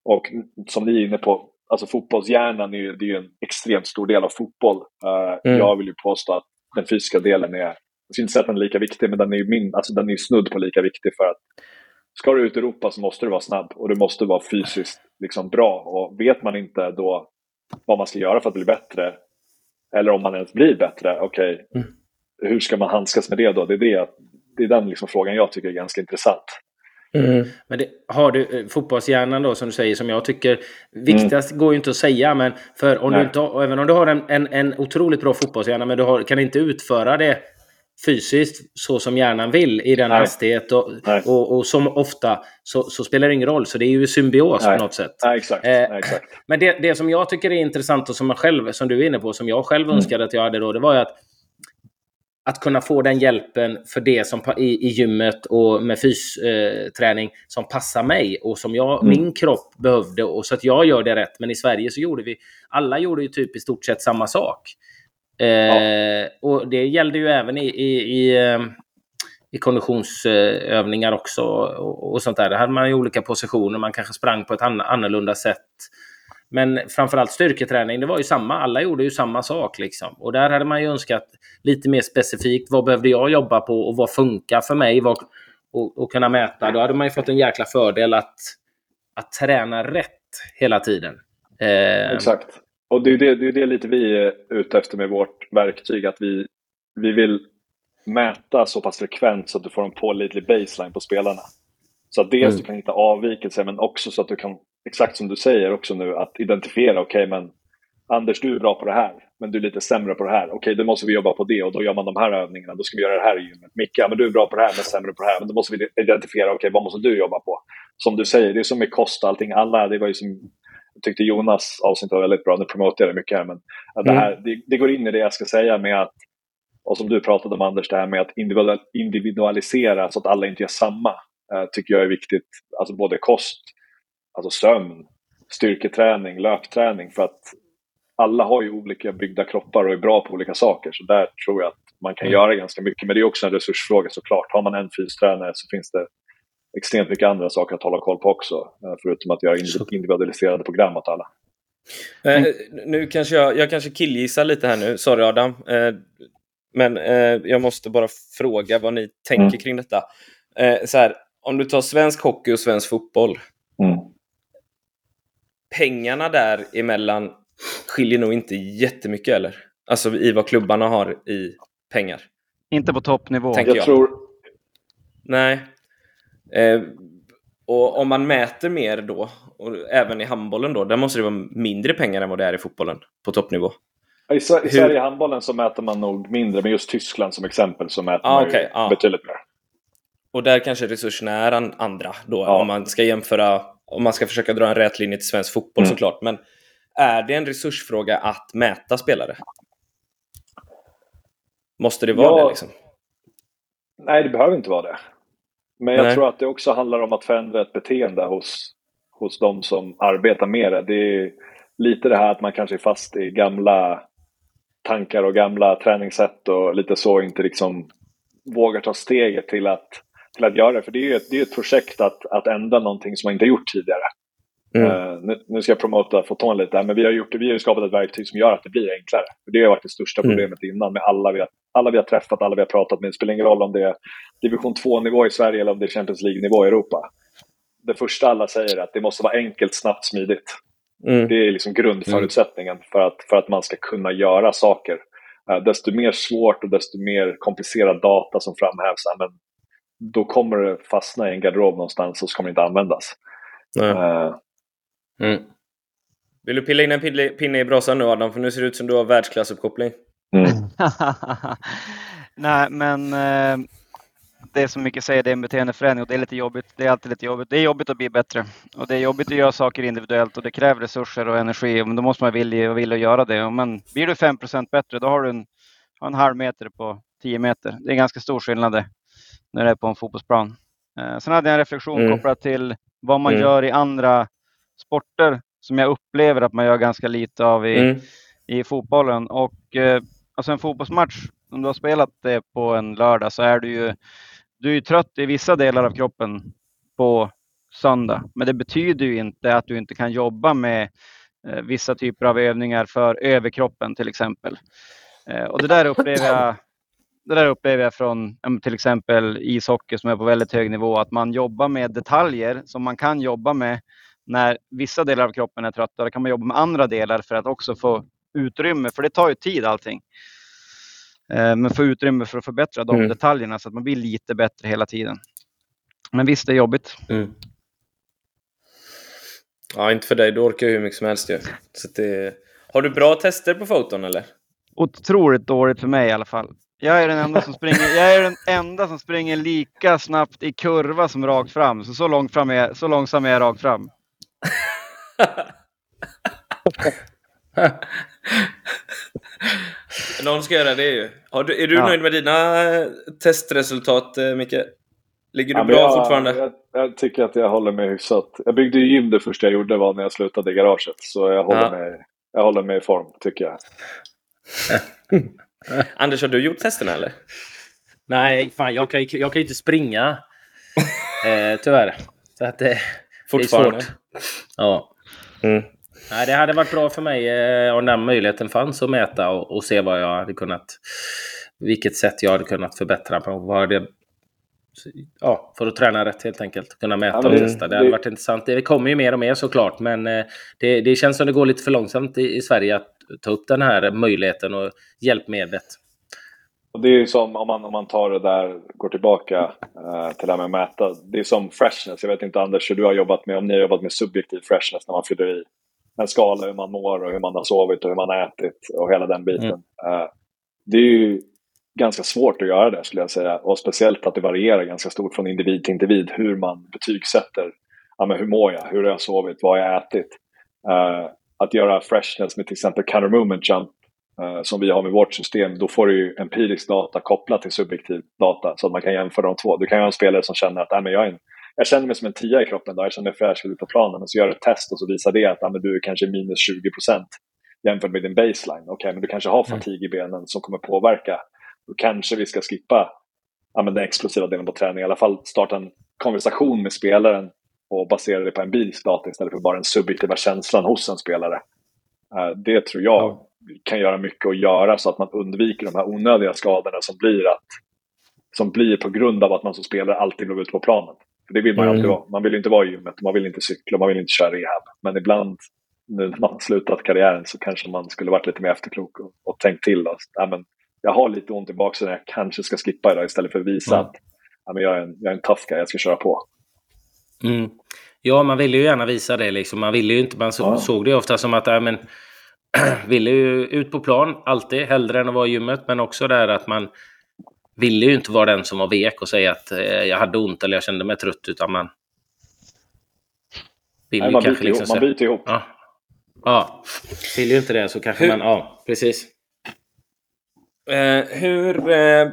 Och som ni är inne på, alltså fotbollshjärnan är ju, det är en extremt stor del av fotboll. Uh, mm. Jag vill ju påstå att den fysiska delen är, jag skulle inte säga att den är lika viktig, men den är ju min, alltså den är snudd på lika viktig för att ska du ut i Europa så måste du vara snabb och du måste vara fysiskt liksom bra. Och vet man inte då vad man ska göra för att bli bättre, eller om man ens blir bättre, okej, okay, mm. hur ska man handskas med det då? Det är, det, det är den liksom frågan jag tycker är ganska intressant. Mm. Men det, har du eh, fotbollshjärnan då som du säger som jag tycker viktigast mm. går ju inte att säga men för om du inte, även om du har en, en, en otroligt bra fotbollshjärna men du har, kan inte utföra det fysiskt så som hjärnan vill i den Nej. hastighet och, och, och, som ofta så, så, spelar det ingen roll. Så det är ju symbios Nej. på något sätt. Nej, exakt. Eh, exakt. Men det, det som jag tycker är intressant och som, jag själg, som du är inne på, som jag själv mm. önskade att jag hade då, det var ju att att kunna få den hjälpen för det som i, i gymmet och med fysträning eh, som passar mig och som jag, mm. min kropp behövde och så att jag gör det rätt. Men i Sverige så gjorde vi, alla gjorde ju typ i stort sett samma sak. Eh, ja. Och det gällde ju även i, i, i, eh, i konditionsövningar också och, och, sånt där. Där hade man ju olika positioner, man kanske sprang på ett annorlunda sätt. Men framförallt styrketräning, det var ju samma. Alla gjorde ju samma sak liksom. Och där hade man ju önskat lite mer specifikt. Vad behövde jag jobba på och vad funkar för mig? Vad, och, och kunna mäta, då hade man ju fått en jäkla fördel att, att träna rätt hela tiden. Eh, Exakt. Och det är det, det är det lite vi är ute efter med vårt verktyg, att vi, vi vill mäta så pass frekvent så att du får en pålitlig baseline på spelarna. Så att dels mm. du kan hitta avvikelser men också så att du kan, exakt som du säger också nu, att identifiera, okej okay, men Anders du är bra på det här, men du är lite sämre på det här. Okej, okay, då måste vi jobba på det och då gör man de här övningarna, då ska vi göra det här i gymmet. Micke, men du är bra på det här men sämre på det här, men då måste vi identifiera, okej okay, vad måste du jobba på? Som du säger, det är som med kost och allting, alla, det var ju som tyckte Jonas avsnitt var väldigt bra, nu promotar jag det mycket här, men det, här, mm. det, det, går in i det jag ska säga med att, och som du pratade om Anders, det här med att individualisera så att alla inte gör samma, uh, tycker jag är viktigt. Alltså både kost, alltså sömn, styrketräning, löpträning, för att alla har ju olika byggda kroppar och är bra på olika saker, så där tror jag att man kan mm. göra ganska mycket. Men det är också en resursfråga såklart. Har man en fystränare så finns det extremt mycket andra saker att hålla koll på också. Eh, förutom att göra individualiserade program åt alla. Eh, nu kanske jag, jag kanske killgissar lite här nu, sorry Adam. Eh, men eh, jag måste bara fråga vad ni tänker mm. kring detta. Eh, så här, om du tar svensk hockey och svensk fotboll. Mm. Pengarna däremellan skiljer nog inte jättemycket eller? Alltså i vad klubbarna har i pengar. Inte på toppnivå. Jag, jag tror... Nej. Eh, och om man mäter mer då, och även i handbollen då, där måste det vara mindre pengar än vad det är i fotbollen på toppnivå. I, Sverige i handbollen så mäter man nog mindre, men just Tyskland som exempel så mäter ah, man okay, ah. betydligt mer. Och där kanske resurserna är andra då, ja. om man ska jämföra, om man ska försöka dra en rät linje till svensk fotboll mm. såklart. Men är det en resursfråga att mäta spelare? Måste det vara ja, det liksom? Nej, det behöver inte vara det. Men jag Nej. tror att det också handlar om att förändra ett beteende hos, hos de som arbetar med det. Det är lite det här att man kanske är fast i gamla tankar och gamla träningssätt och lite så inte liksom vågar ta steget till att, till att göra det. För det är ju ett, det är ett projekt att, att ändra någonting som man inte gjort tidigare. Mm. Uh, nu, nu, ska jag promota Foton lite men vi har, gjort, vi har skapat ett verktyg som gör att det blir enklare. För det har varit det största mm. problemet mm. innan med alla vi, har, alla vi har träffat, alla vi har pratat med. Det spelar ingen roll om det är division 2-nivå i Sverige eller om det är Champions League-nivå i Europa. Det första alla säger är att det måste vara enkelt, snabbt, smidigt. Mm. Det är liksom grundförutsättningen för, att, för att man ska kunna göra saker. Uh, desto mer svårt och desto mer komplicerad data som framhävs, men då kommer det fastna i en garderob någonstans och så kommer det inte användas. Uh, Mm. Vill du pilla in en pinne i brasan nu Adam? För nu ser det ut som du har världsklassuppkoppling. Mm. Nej, men eh, det är som mycket säger, det är en beteendeförändring och det är lite jobbigt. Det är alltid lite jobbigt. Det är jobbigt att bli bättre och det är jobbigt att göra saker individuellt och det kräver resurser och energi. Men då måste man vilja och vilja göra det. Men blir du 5% bättre, då har du en, en halv meter på 10 meter. Det är ganska stor skillnad det, när det är på en fotbollsplan. Eh, sen hade jag en reflektion mm. kopplat till vad man mm. gör i andra sporter som jag upplever att man gör ganska lite av i, mm. i fotbollen. Och eh, alltså en fotbollsmatch, om du har spelat det på en lördag så är du ju, du är ju trött i vissa delar av kroppen på söndag. Men det betyder ju inte att du inte kan jobba med eh, vissa typer av övningar för överkroppen till exempel. Eh, och det där upplever jag det där upplever jag från till exempel ishockey som är på väldigt hög nivå, att man jobbar med detaljer som man kan jobba med när vissa delar av kroppen är trötta, då kan man jobba med andra delar för att också få utrymme, för det tar ju tid allting. Eh, men få utrymme för att förbättra de mm. detaljerna så att man blir lite bättre hela tiden. Men visst, det är jobbigt. Mm. Ja, inte för dig. Du orkar hur mycket som helst ju. Så det... Har du bra tester på foton eller? Otroligt dåligt för mig i alla fall. Jag är den enda som springer, jag är den enda som springer lika snabbt i kurva som rakt fram. Så, så, långt fram är, så långsam är jag rakt fram. Någon ska göra det ju. Du, är du ja. nöjd med dina eh, testresultat, eh, Micke? Ligger du ja, bra jag, fortfarande? Jag, jag, tycker att jag håller mig hyfsat. Jag byggde ju gym det första jag gjorde var när jag slutade i garaget. Så jag håller, ja. mig, jag håller mig i form, tycker jag. Anders, har du gjort testerna eller? Nej, fan jag kan, jag kan ju inte springa. eh, tyvärr. Så att, eh, Fortfarande? Det är svårt. Ja. Mm. Nej, det hade varit bra för mig eh, om den möjligheten fanns att mäta och, och, se vad jag hade kunnat... Vilket sätt jag hade kunnat förbättra på. Vad det, ja, för att träna rätt helt enkelt. Kunna mäta Ja, och det- testa. Det hade det- varit intressant. Det kommer ju mer och mer såklart, men eh, det, det känns som det går lite för långsamt i, i Sverige att ta upp den här möjligheten och hjälpmedlet. Och det är ju som om man, om man tar det där, går tillbaka eh, till det här med att mäta. Det är som freshness. Jag vet inte Anders hur du har jobbat med, om ni har jobbat med subjektiv freshness när man fyller i en skala hur man mår och hur man har sovit och hur man har ätit och hela den biten. Eh, det är ju ganska svårt att göra det skulle jag säga. Och speciellt att det varierar ganska stort från individ till individ hur man betygsätter. Ja, men hur mår jag? Hur har jag sovit? Vad har jag ätit? Eh, att göra freshness med till exempel counter movement jump som vi har med vårt system, då får du ju empirisk data kopplat till subjektiv data så att man kan jämföra de två. Du kan ju ha en spelare som känner att "Nej, men jag, är en, jag känner mig som en tia i kroppen, då. jag känner mig fräsch ut på planen. Och så gör du ett test och så visar det att "Nej, men du är kanske minus 20 procent jämfört med din baseline. Okej, men du kanske har fatig i benen som kommer påverka. Då kanske vi ska skippa ja, men den explosiva delen på träning. I alla fall starta en konversation med spelaren och basera det på empirisk data istället för bara den subjektiva känslan hos en spelare. Eh, Det tror jag kan göra mycket att göra så att man undviker de här onödiga skadorna som blir, att, som blir på grund av att man som spelare alltid vill ut på planen. För det vill man Mm. alltid vara. Man vill inte vara i gymmet, man vill inte cykla, man vill inte köra rehab. Men ibland nu när man har slutat karriären så kanske man skulle varit lite mer efterklok och, och tänkt till. Och, ja, men jag har lite ont i baksidan, jag kanske ska skippa idag istället för att visa Mm. att ja, men jag, är en, jag är en tough guy, jag ska köra på. Mm. Ja, man ville ju gärna visa det. Liksom. Man ville ju inte, man så, Ja. såg det ofta som att ja, men, ville ju ut på plan, alltid, hellre än att vara i gymmet. Men också där att man ville ju inte vara den som var vek och säga att eh, jag hade ont eller jag kände mig trött. Utan man vill Nej, ju man, kanske byter liksom ihop, man byter ihop. Ja. ja, vill ju inte det så kanske Hur- man... Ja, precis. Eh, hur... Eh,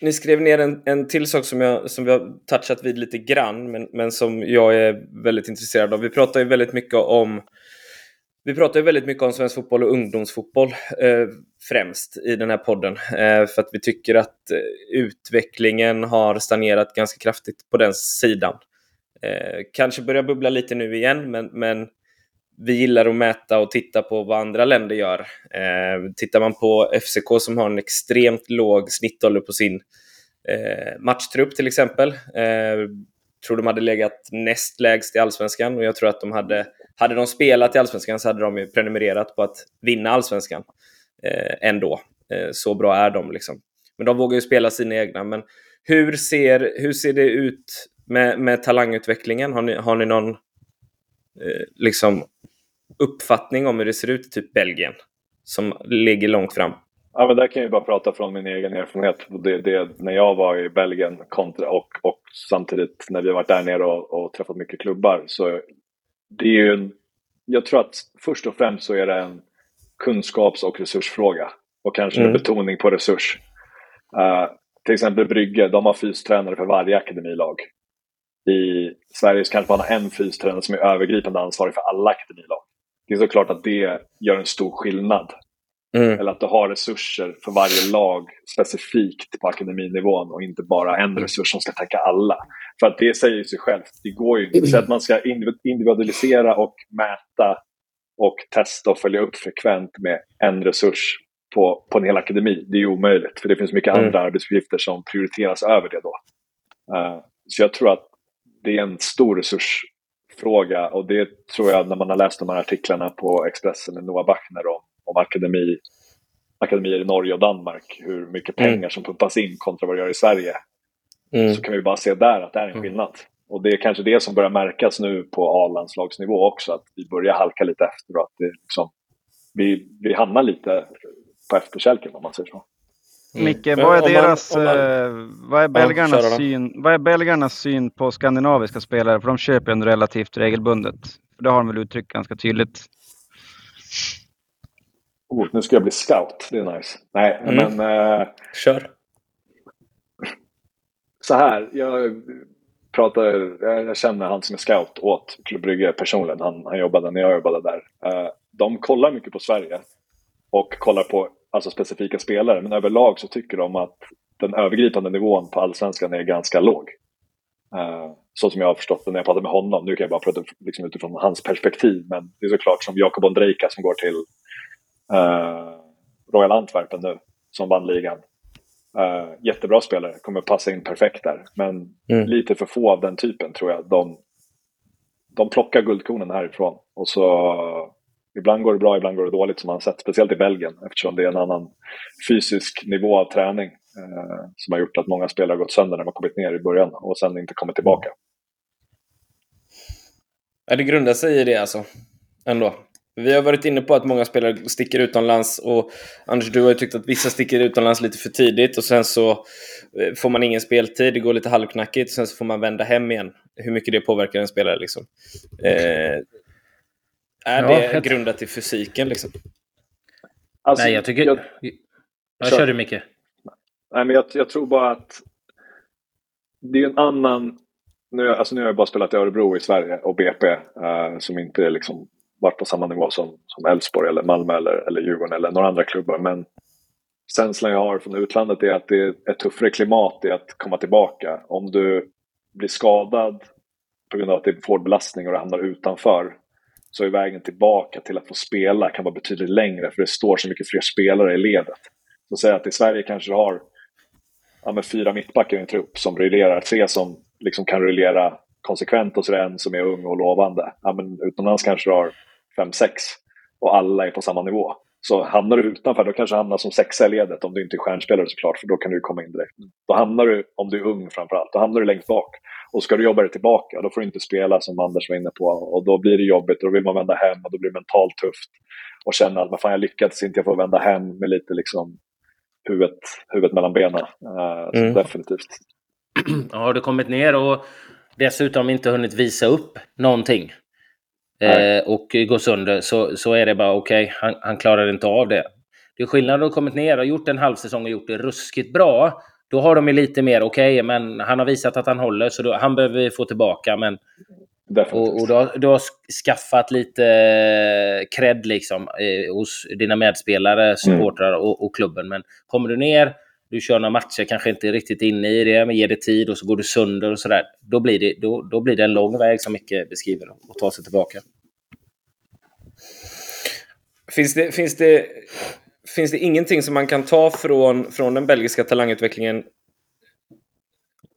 ni skrev ner en, en till sak som, jag, som vi har touchat vid lite grann, men, men som jag är väldigt intresserad av. Vi pratar ju väldigt mycket om vi pratar ju väldigt mycket om svensk fotboll och ungdomsfotboll eh, främst i den här podden. Eh, för att vi tycker att eh, utvecklingen har stagnerat ganska kraftigt på den sidan. Eh, kanske börjar bubbla lite nu igen, men, men vi gillar att mäta och titta på vad andra länder gör. Eh, tittar man på FCK som har en extremt låg snittålder på sin eh, matchtrupp till exempel. Eh, tror de hade legat näst lägst i allsvenskan och jag tror att de hade, hade de spelat i allsvenskan så hade de ju prenumererat på att vinna allsvenskan eh, ändå. Eh, så bra är de liksom. Men de vågar ju spela sina egna. Men hur ser, hur ser det ut med, med talangutvecklingen? Har ni, har ni någon eh, liksom uppfattning om hur det ser ut i typ Belgien? Som ligger långt fram. Ja, men där kan jag ju bara prata från min egen erfarenhet. Det, det, när jag var i Belgien kontra, och, och samtidigt när vi har varit där nere och, och träffat mycket klubbar. Så det är ju en, jag tror att först och främst så är det en kunskaps och resursfråga. Och kanske Mm. med betoning på resurs. Eh, till exempel Brygge, de har fystränare för varje akademilag. I Sverige så kanske man har en fystränare som är övergripande ansvarig för alla akademilag. Det är såklart att det gör en stor skillnad Mm. eller att du har resurser för varje lag specifikt på akademinivån och inte bara en resurs som ska täcka alla. För att det säger sig självt. Det går ju inte. Så att man ska individ- individualisera och mäta och testa och följa upp frekvent med en resurs på, på en hel akademi. Det är omöjligt. För det finns mycket Mm. andra arbetsuppgifter som prioriteras över det då. Eh, så jag tror att det är en stor resursfråga och det tror jag när man har läst de här artiklarna på Expressen med Noah Bachner om, om akademi, akademier i Norge och Danmark, hur mycket Mm. pengar som pumpas in kontra vad det gör i Sverige, Mm. så kan vi bara se där att det är en Mm. skillnad. Och det är kanske det som börjar märkas nu på A-landslagsnivå också, att vi börjar halka lite efter och att det liksom, vi, vi hamnar lite på efterkälken om man säger så. Mm. Micke, Men vad är man- deras, om man- eh, vad, är belgarnas då. syn, vad är belgarnas syn på skandinaviska spelare? För de köper ju ändå relativt regelbundet. För det har de väl uttryckt ganska tydligt. Oh, nu ska jag bli scout, det är nice. Nej, Mm. men eh, Kör. så här. Jag, pratar, jag känner han som är scout åt Klubb Brygge personligen. Han, han jobbade när jag jobbade där. Eh, de kollar mycket på Sverige och kollar på alltså, specifika spelare. Men överlag så tycker de att den övergripande nivån på allsvenskan är ganska låg. Eh, så som jag har förstått det när jag pratar med honom. Nu kan jag bara prata liksom, utifrån hans perspektiv. Men det är såklart som Jakob Ondrejka som går till eh, Royal Antwerpen nu. Som vann ligan. Uh, jättebra spelare, kommer passa in perfekt där. Men mm. lite för få av den typen tror jag. De, de plockar guldkornen härifrån. Och så Ibland går det bra, ibland går det dåligt som man har sett. Speciellt i Belgien eftersom det är en annan fysisk nivå av träning eh, som har gjort att många spelare har gått sönder när de har kommit ner i början och sen inte kommit tillbaka. Ja, det grundar sig i det alltså. Ändå. Vi har varit inne på att många spelare sticker utomlands och Anders, du har ju tyckt att vissa sticker utomlands lite för tidigt och sen så eh, får man ingen speltid, det går lite halvknackigt och sen så får man vända hem igen. Hur mycket det påverkar en spelare liksom. Eh, är ja, det jag... grundat i fysiken liksom? Alltså, Nej, jag tycker... Jag... Jag kör du Micke. Nej, men jag, jag, tror bara att det är en annan... Nu, alltså nu har jag bara spelat i Örebro i Sverige och BP eh, som inte är liksom varit på samma nivå som, som Elfsborg eller Malmö eller, eller Djurgården eller några andra klubbar. Men känslan jag har från utlandet är att det är ett tuffare klimat i att komma tillbaka. Om du blir skadad på grund av att det är hård belastning och du hamnar utanför så är vägen tillbaka till att få spela kan vara betydligt längre för det står så mycket fler spelare i ledet. Så säg att i Sverige kanske du har ja, med fyra mittbackar i en trupp som rullerar, tre som liksom kan rullera konsekvent och så är det en som är ung och lovande. Ja, men utomlands kanske du har fem, sex och alla är på samma nivå. Så hamnar du utanför, då kanske du hamnar som sexa i ledet om du inte är stjärnspelare såklart, för då kan du komma in direkt. Då hamnar du, om du är ung framförallt, då hamnar du längst bak. Och ska du jobba dig tillbaka, då får du inte spela som Anders var inne på. Och då blir det jobbigt och då vill man vända hem och då blir det mentalt tufft. Och känna att fan, jag lyckades inte, jag får vända hem med lite liksom huvudet, huvudet mellan benen. Uh, mm. Definitivt. Ja, har du kommit ner och dessutom inte hunnit visa upp någonting eh, och gå sönder så, så är det bara okej, okay, han, han klarar inte av det. Det är skillnad att ha kommit ner och gjort en halv säsong och gjort det ruskigt bra. Då har de ju lite mer, okej, okay, men han har visat att han håller så då, han behöver vi få tillbaka. Men, och, och du, har, du har skaffat lite cred liksom eh, hos dina medspelare, mm. supportrar mm. och, och, klubben. Men kommer du ner, du kör några matcher, kanske inte riktigt inne i det, men ger det tid och så går du sönder och sådär. Då blir det, då, då blir det en lång väg som Micke beskriver att ta sig tillbaka. Finns det, finns det finns det ingenting som man kan ta från, från den belgiska talangutvecklingen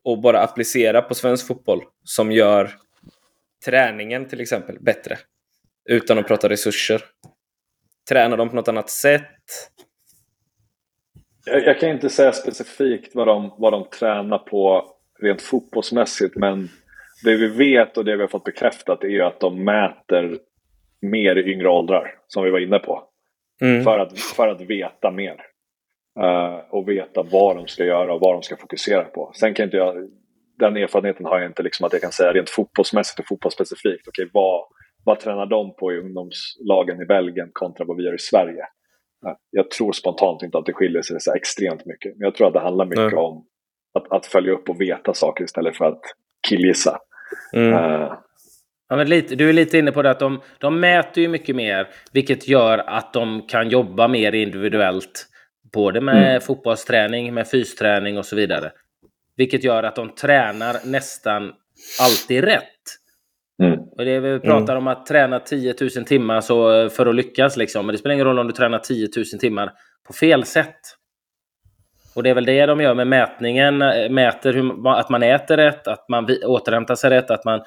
och bara applicera på svensk fotboll som gör träningen till exempel bättre? Utan att prata resurser. Tränar de på något annat sätt? Jag, jag kan inte säga specifikt vad de, vad de tränar på rent fotbollsmässigt men det vi vet och det vi har fått bekräftat är ju att de mäter mer i yngre åldrar, som vi var inne på. Mm. För, att, för att veta mer. Uh, och veta vad de ska göra och vad de ska fokusera på. Sen kan inte jag, den erfarenheten har jag inte liksom att jag kan säga rent fotbollsmässigt och fotbollsspecifikt. Okej, vad, vad tränar de på i ungdomslagen i Belgien kontra vad vi gör i Sverige? Jag tror spontant inte att det skiljer sig så extremt mycket. Men jag tror att det handlar mycket mm. om att, att följa upp och veta saker istället för att killgissa. Mm. Uh, Ja, men lite, du är lite inne på det att de, de mäter ju mycket mer, vilket gör att de kan jobba mer individuellt. Både med mm. fotbollsträning, med fysträning och så vidare. Vilket gör att de tränar nästan alltid rätt. Mm. Och det vi pratar mm. om att träna 10 000 timmar så, för att lyckas. Liksom. Men det spelar ingen roll om du tränar 10 000 timmar på fel sätt. Och det är väl det de gör med mätningen. Mäter hur, att man äter rätt, att man återhämtar sig rätt, att man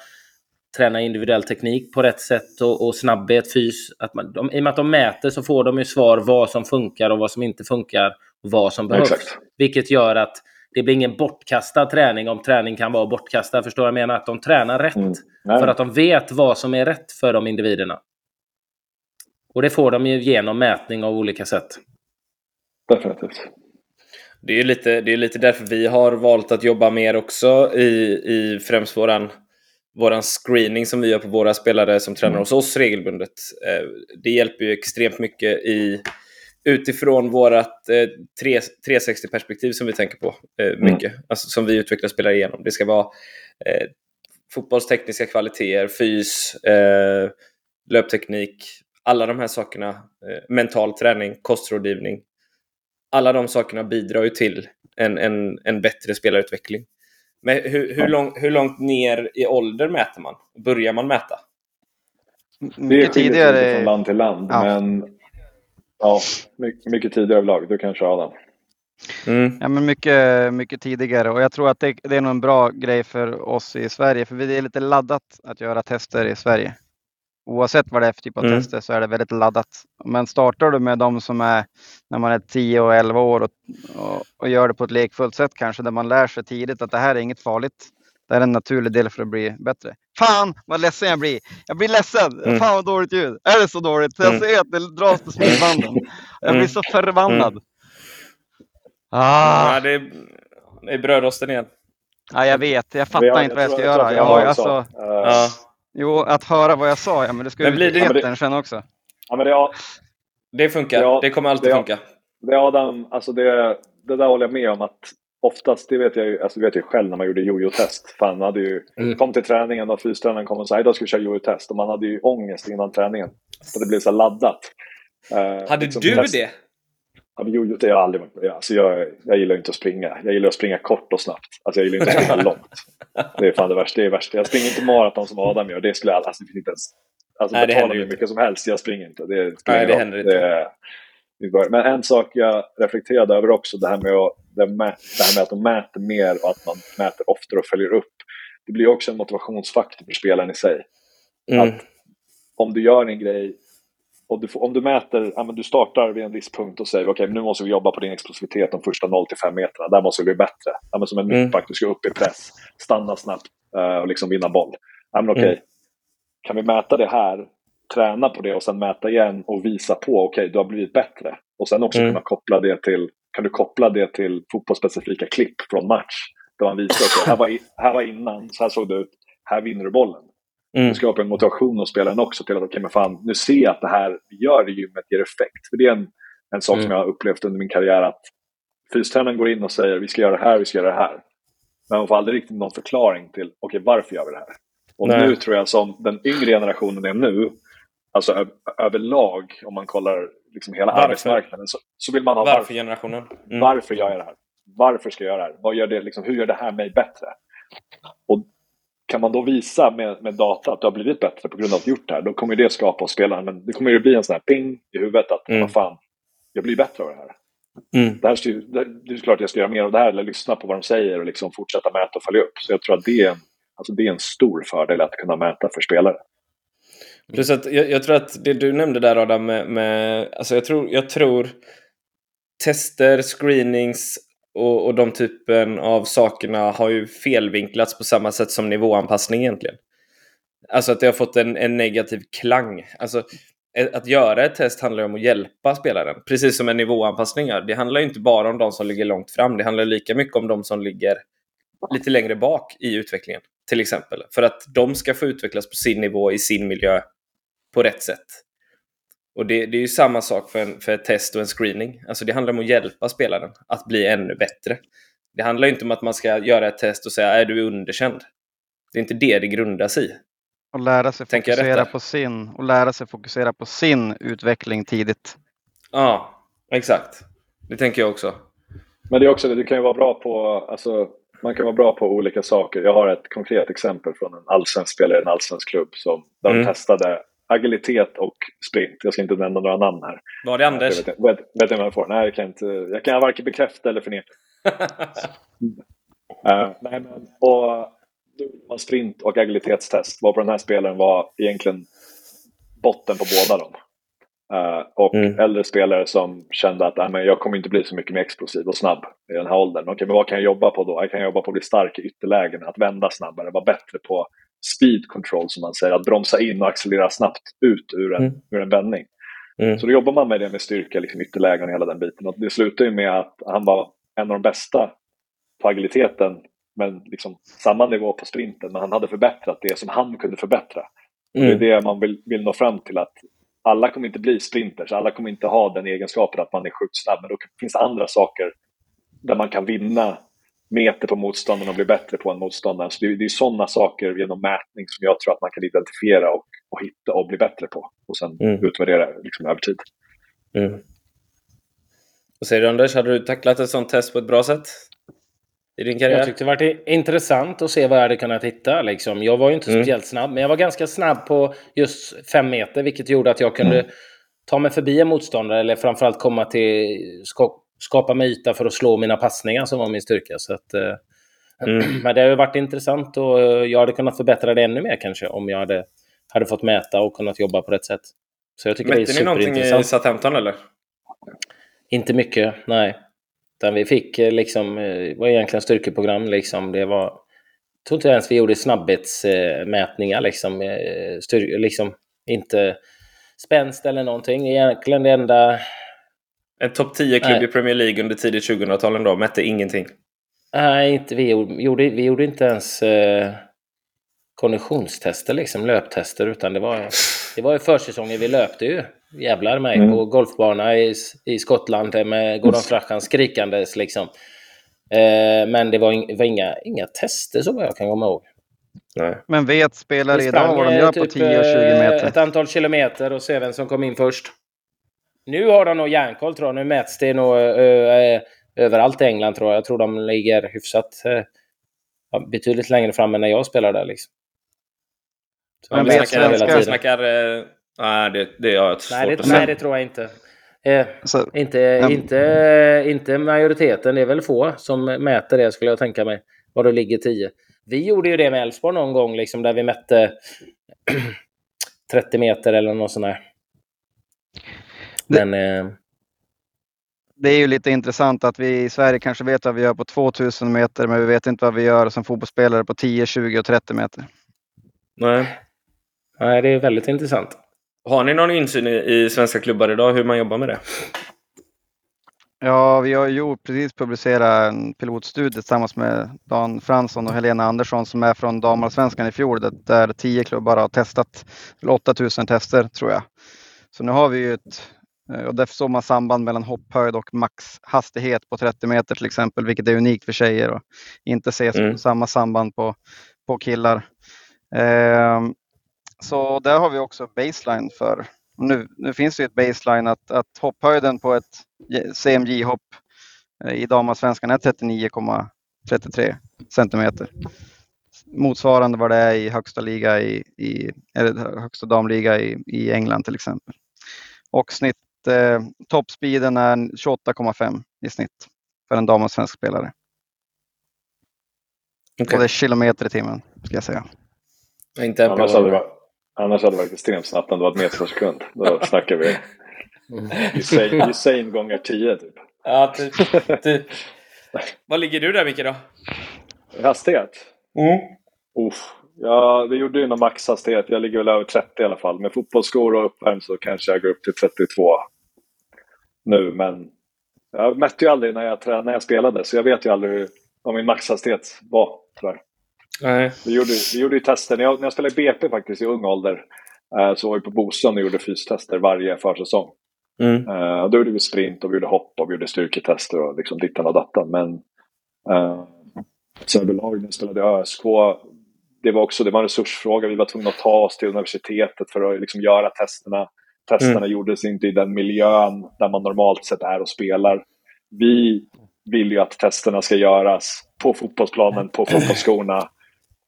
träna individuell teknik på rätt sätt och, och snabbhet, fys. Att man, de, I och med att de mäter så får de ju svar vad som funkar och vad som inte funkar och vad som behövs. Exakt. Vilket gör att det blir ingen bortkastad träning om träning kan vara bortkastad. Förstår du? Jag menar att de tränar rätt. Mm. För att de vet vad som är rätt för de individerna. Och det får de ju genom mätning av olika sätt. Definitivt. Det är lite, det är lite därför vi har valt att jobba mer också i, i främst våran våran screening som vi gör på våra spelare som tränar mm. hos oss regelbundet. Eh, det hjälper ju extremt mycket i, utifrån vårt 360-perspektiv som vi tänker på eh, mm. mycket. Mm. Alltså, som vi utvecklar spelare igenom. Det ska vara eh, fotbollstekniska kvaliteter, fys, eh, löpteknik, alla de här sakerna. Eh, mental träning, kostrådgivning. Alla de sakerna bidrar ju till en, en, en bättre spelarutveckling. Men hur, hur, lång, hur långt ner i ålder mäter man? Börjar man mäta? Det tidigare från land till land, ja. men ja, mycket, mycket tidigare överlag. Du kanske Adam? Mm. Ja, men mycket, mycket tidigare och jag tror att det, det är nog en bra grej för oss i Sverige för det är lite laddat att göra tester i Sverige. Oavsett vad det är för typ av Mm. tester så är det väldigt laddat. Men startar du med de som är när man är 10 och 11 år och, och, och gör det på ett lekfullt sätt kanske där man lär sig tidigt att det här är inget farligt. Det är en naturlig del för att bli bättre. Fan vad ledsen jag blir! Jag blir ledsen! Mm. Fan vad dåligt ljud! Är det så dåligt? Jag Mm. ser att det dras på smilbanden. Jag blir Mm. så förbannad. Ah. Ja, det, är, det är brödrosten igen. Ja, jag vet. Jag fattar har- inte vad jag tror- ska göra. Jag har har alltså, Ja. jo, att höra vad jag sa, ja, men det ska Men ut i det- men det- etern sen också. Ja, men det, är- Det funkar. Ja, det kommer alltid det- funka. det Adam, alltså det, det där håller jag med om att oftast, det vet jag ju, alltså det vet jag själv när man gjorde jojo-test. Fan, man hade ju, Mm. kom till träningen och fystränaren kom och sa idag ska vi köra jojo-test och man hade ju ångest innan träningen. Så det blev så laddat. Eh, Hade liksom du test- det? Ja, jojo, det har jag aldrig varit alltså jag, jag gillar inte att springa. Jag gillar att springa kort och snabbt. Alltså jag gillar inte att springa långt. Det är fan det värsta. Det är värsta. Jag springer inte maraton som Adam gör. Det skulle jag alltså, inte ens... Alltså Nej, betala hur inte. mycket som helst. Jag springer inte. Det spelar Nej, det händer inte. Det, men en sak jag reflekterade över också. Det här, med att, det, mä, det här med att de mäter mer och att man mäter oftare och följer upp. Det blir också en motivationsfaktor för spelaren i sig Mm. om du gör en grej och du får, om du mäter, ja, men du startar vid en viss punkt och säger okej nu måste vi jobba på din explosivitet de första 0 till 5 metrarna, där måste vi bli bättre. Ja, men som en Mm. mittback, du ska upp i press, stanna snabbt eh, och liksom vinna boll. Ja, men okej, Mm. kan vi mäta det här, träna på det och sen mäta igen och visa på okej du har blivit bättre. Och sen också Mm. kunna koppla det till, kan du koppla det till fotbollsspecifika klipp från match. Där man visar, okej här, var här var innan, så här såg det ut, här vinner du bollen. Mm. Det skapar en motivation hos spelaren också till att okej, men fan, nu ser jag att det här vi gör i gymmet ger effekt. För det är en, en sak Mm. som jag har upplevt under min karriär att fystränaren går in och säger vi ska göra det här, vi ska göra det här. Men man får aldrig riktigt någon förklaring till okej, varför gör vi det här? Och Nej. nu tror jag som den yngre generationen är nu, alltså överlag om man kollar liksom hela Varför? arbetsmarknaden, så, så vill man ha varför. Varför-generationen. Mm. Varför gör jag det här? Varför ska jag göra det här? Vad gör det, liksom, hur gör det här mig bättre? Och kan man då visa med, med data att du har blivit bättre på grund av att du gjort det här, då kommer det skapa hos spelaren. Men det kommer ju bli en sån här ping i huvudet att Mm. vad fan, jag blir bättre av det här. Mm. Det, här det, det är klart jag ska göra mer av det här eller lyssna på vad de säger och liksom fortsätta mäta och följa upp. Så jag tror att det är en, alltså det är en stor fördel att kunna mäta för spelare. Plus att jag, jag tror att det du nämnde där Adam med, med alltså jag tror, jag tror tester, screenings och, och de typen av sakerna har ju felvinklats på samma sätt som nivåanpassning egentligen. Alltså att det har fått en, en negativ klang. Alltså eh, att göra ett test handlar ju om att hjälpa spelaren. Precis som en nivåanpassning gör. Det handlar ju inte bara om de som ligger långt fram. Det handlar lika mycket om de som ligger lite längre bak i utvecklingen. Till exempel. För att de ska få utvecklas på sin nivå i sin miljö på rätt sätt. Och det, det är ju samma sak för, en, för ett test och en screening. Alltså det handlar om att hjälpa spelaren att bli ännu bättre. Det handlar ju inte om att man ska göra ett test och säga är du är underkänd. Det är inte det det grundas i. Och lära sig Tänker fokusera på sin och lära sig fokusera på sin utveckling tidigt. Ja, exakt. Det tänker jag också. Men det är också det, du kan ju vara bra på, alltså, man kan vara bra på olika saker. Jag har ett konkret exempel från en allsvensk spelare i en allsvensk klubb som, där Mm. de testade agilitet och sprint. Jag ska inte nämna några namn här. Var det Anders? Jag vet, vet, vet inte vad jag får. Nej, jag kan, inte, jag kan varken bekräfta eller förneka. Eh, nej, men, och man sprint och agilitetstest. Var på den här spelaren var egentligen botten på båda dem. Eh, och Mm. äldre spelare som kände att "Nej, men jag kommer inte bli så mycket mer explosiv och snabb i den här åldern. Okej, men vad kan jag jobba på då? Jag kan jobba på att bli stark i ytterlägen, att vända snabbare, vara bättre på speed control som man säger, att bromsa in och accelerera snabbt ut ur en, Mm. ur en vändning. Mm. Så då jobbar man med det med styrka, liksom ytterlägen och hela den biten. Och det slutar ju med att han var en av de bästa på agiliteten, men liksom samma nivå på sprinten. Men han hade förbättrat det som han kunde förbättra. Mm. Det är det man vill, vill nå fram till. att Alla kommer inte bli sprinters, alla kommer inte ha den egenskapen att man är sjukt snabb. Men då finns det andra saker där man kan vinna meter på motståndaren och bli bättre på en motståndare. Så det, det är sådana saker genom mätning som jag tror att man kan identifiera och, och hitta och bli bättre på. Och sen Mm. utvärdera liksom, över tid. Mm. Vad säger du Anders? Hade du tacklat ett sånt test på ett bra sätt? I din karriär? Jag tyckte det var intressant att se vad jag hade kunnat hitta. Liksom. Jag var ju inte Mm. speciellt snabb, men jag var ganska snabb på just fem meter, vilket gjorde att jag kunde ta mig förbi en motståndare eller framförallt komma till skott, skapa mig yta för att slå mina passningar som var min styrka. Så att, eh, Mm. Men det har ju varit intressant och eh, jag hade kunnat förbättra det ännu mer kanske om jag hade, hade fått mäta och kunnat jobba på rätt sätt. Så jag tycker det är Mätte ni någonting i. Southampton eller? Inte mycket, nej. Utan vi fick eh, liksom, det var egentligen styrkeprogram liksom. Det var, jag tror inte ens vi gjorde snabbhetsmätningar liksom. Styr, liksom inte spänst eller någonting. Egentligen det enda... En topp 10-klubb Nej. i Premier League under tidigt 2000-tal ändå. Mätte ingenting. Nej, inte, vi, gjorde, vi gjorde inte ens eh, konditionstester, liksom, löptester, utan det var, det var ju försäsongen. Vi löpte ju, jävlar mig, Mm. på golfbana i, i Skottland med Gordon Strachan skrikandes liksom. Eh, men det var, det var inga, inga tester så vad jag kan komma ihåg. Nej. Men vet spelare idag vad de eh, gör på 10 och 20 eh, meter? Ett antal kilometer och se vem som kom in först. Nu har de nog järnkoll tror jag. Nu mäts det nog eh, eh, överallt i England tror jag. Jag tror de ligger hyfsat eh, ja, betydligt längre fram än när jag spelade där. Liksom. Så Men mäts svenskar- hela tiden. snackar... eh, Nej, det, det har jag svårt Nej, att det, säga. nej, det tror jag inte. Eh, Så, inte, Ja. inte, inte majoriteten. Det är väl få som mäter det skulle jag tänka mig. Var det ligger 10. Vi gjorde ju det med Elfsborg någon gång liksom, där vi mätte 30 meter eller något sånt där. Det- Men eh, det är ju lite intressant att vi i Sverige kanske vet vad vi gör på 2000 meter, men vi vet inte vad vi gör som fotbollsspelare på 10, 20 och 30 meter. Nej. nej, det är väldigt intressant. Har ni någon insyn i, svenska klubbar idag hur man jobbar med det? Ja, vi har ju precis publicerat en pilotstudie tillsammans med Dan Fransson och Helena Andersson som är från damallsvenskan i fjol där- 10 klubbar har testat väl 8000 tester tror jag. Så nu har vi ju ett och därför såg man samband mellan hopphöjd och maxhastighet på 30 meter till exempel, vilket är unikt för tjejer och inte ses Mm. samma samband på, på killar. Ehm, så där har vi också baseline för. Nu, nu finns det ju ett baseline att, att hopphöjden på ett CMJ-hopp eh, i damallsvenskan är 39,33 centimeter. Motsvarande vad det är i högsta liga i, i eller högsta damliga i, i England till exempel. Och snitt, eh, toppspeeden är 28,5 i snitt för en damallsvensk spelare. Okej. Och det är kilometer i timmen ska jag säga. Inte en Annars hade, det annars hade det varit extremt snabbt om det var ett meter per sekund. Då snackar vi Usain, Usain gånger 10 typ. Ja, typ, typ. Vad ligger du där Micke då? Hastighet? Mm. Uff. Ja, vi gjorde ju någon maxhastighet. Jag ligger väl över 30 i alla fall. Med fotbollsskor och uppvärmd så kanske jag går upp till 32 nu. Men jag mätte ju aldrig när jag, trä- när jag spelade så jag vet ju aldrig vad min maxhastighet var. Tyvärr. Nej. Vi gjorde, vi gjorde ju tester. När jag, när jag spelade BP faktiskt i ung ålder eh, så var vi på Bosön och gjorde fystester varje försäsong. Mm. Eh, då gjorde vi sprint och vi gjorde hopp och vi gjorde styrketester och liksom dittan och dattan. Men eh, så överlag när jag spelade i ÖSK, det var också det var en resursfråga. Vi var tvungna att ta oss till universitetet för att liksom göra testerna. Testerna gjordes inte i den miljön där man normalt sett är och spelar. Vi vill ju att testerna ska göras på fotbollsplanen, på fotbollsskorna.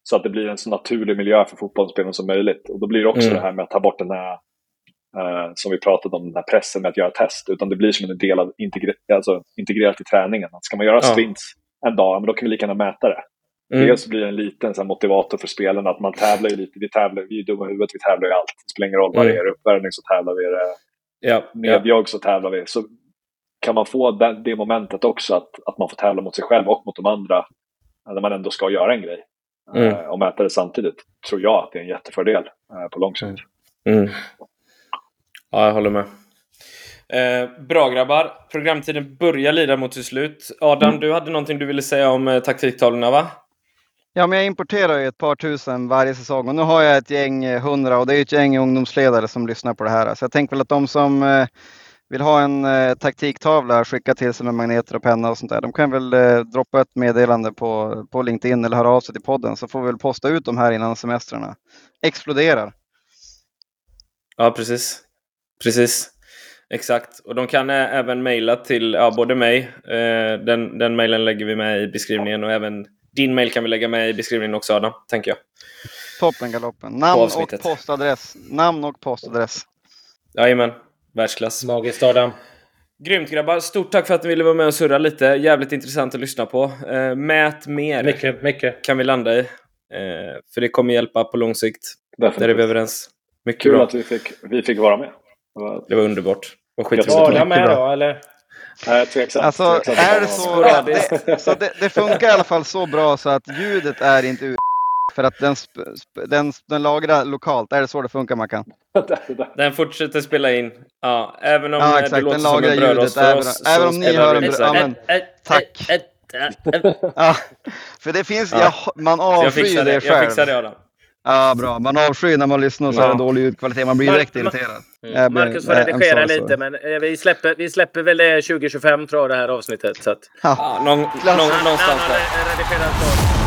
Så att det blir en så naturlig miljö för fotbollsspelaren som möjligt. Och då blir det också Mm. det här med att ta bort den här eh, som vi pratade om, den här pressen med att göra test. Utan det blir som en del av integre- alltså, integrerat i träningen. Att ska man göra Ja. sprints en dag, men då kan vi lika gärna mäta det. Mm. Dels blir det en liten så här, motivator för spelarna att man tävlar ju lite. Vi tävlar, vi är dumma i huvudet, vi tävlar i allt. Det spelar ingen roll vad det Mm. är. Uppvärmning så tävlar vi. Det Ja, ja. medjag så tävlar vi. Så kan man få det, det momentet också, att, att man får tävla mot sig själv och mot de andra. När man ändå ska göra en grej. Mm. eh, Och mäta det samtidigt. Tror jag att det är en jättefördel eh, på lång sikt. Mm. Ja, jag håller med. Eh, bra grabbar. Programtiden börjar lida mot sitt slut. Adam, du hade någonting du ville säga om eh, taktiktavlorna va? Ja, men jag importerar ju ett par tusen varje säsong och nu har jag ett gäng eh, hundra och det är ett gäng ungdomsledare som lyssnar på det här. Så jag tänker väl att de som eh, vill ha en eh, taktiktavla skicka till sig med magneter och penna och sånt där. De kan väl eh, droppa ett meddelande på, på LinkedIn eller höra av sig till podden så får vi väl posta ut de här innan semestrarna exploderar. Ja, precis. Precis. Exakt. Och de kan eh, även mejla till ja, både mig, eh, den, den mejlen lägger vi med i beskrivningen och även din mejl kan vi lägga med i beskrivningen också Adam, tänker jag. Toppen galoppen. Namn och postadress. Namn och postadress. Jajamän, världsklass. Magiskt Adam. Grymt grabbar! Stort tack för att ni ville vara med och surra lite. Jävligt intressant att lyssna på. Eh, mät mer Mycket, mycket. kan vi landa i. Eh, för det kommer hjälpa på lång sikt. Där är vi Definitivt. överens. Mycket Kul bra. att vi fick, vi fick vara med. Det var- Det var underbart. Och Jag skitroligt. mycket med då, eller? Nej, tveksamt. Alltså, Tveksamt är det att så, vara med. det, så det, det funkar i alla fall så bra så att ljudet är inte ur för att den, den, den lagrar lokalt. Är det så det funkar Mackan? Den fortsätter spela in. Ja, även om Ja, eh, exakt. det låter Den som lagrar en brödrost ljudet även- oss. även om ni hör en här. ja, tack. Ja, för det finns, Ja. jag, man avskyr det det, jag själv. fixar det Adam. Ja, bra. Man avskyr när man lyssnar och så är Ja. det dålig ljudkvalitet. Man blir Mar- direkt ma- irriterad. Mm. Blir- Marcus får redigera lite, men eh, vi släpper, vi släpper väl det 2025 tror jag det här avsnittet. Så att... Ja. Ja, någon, någon, någonstans där.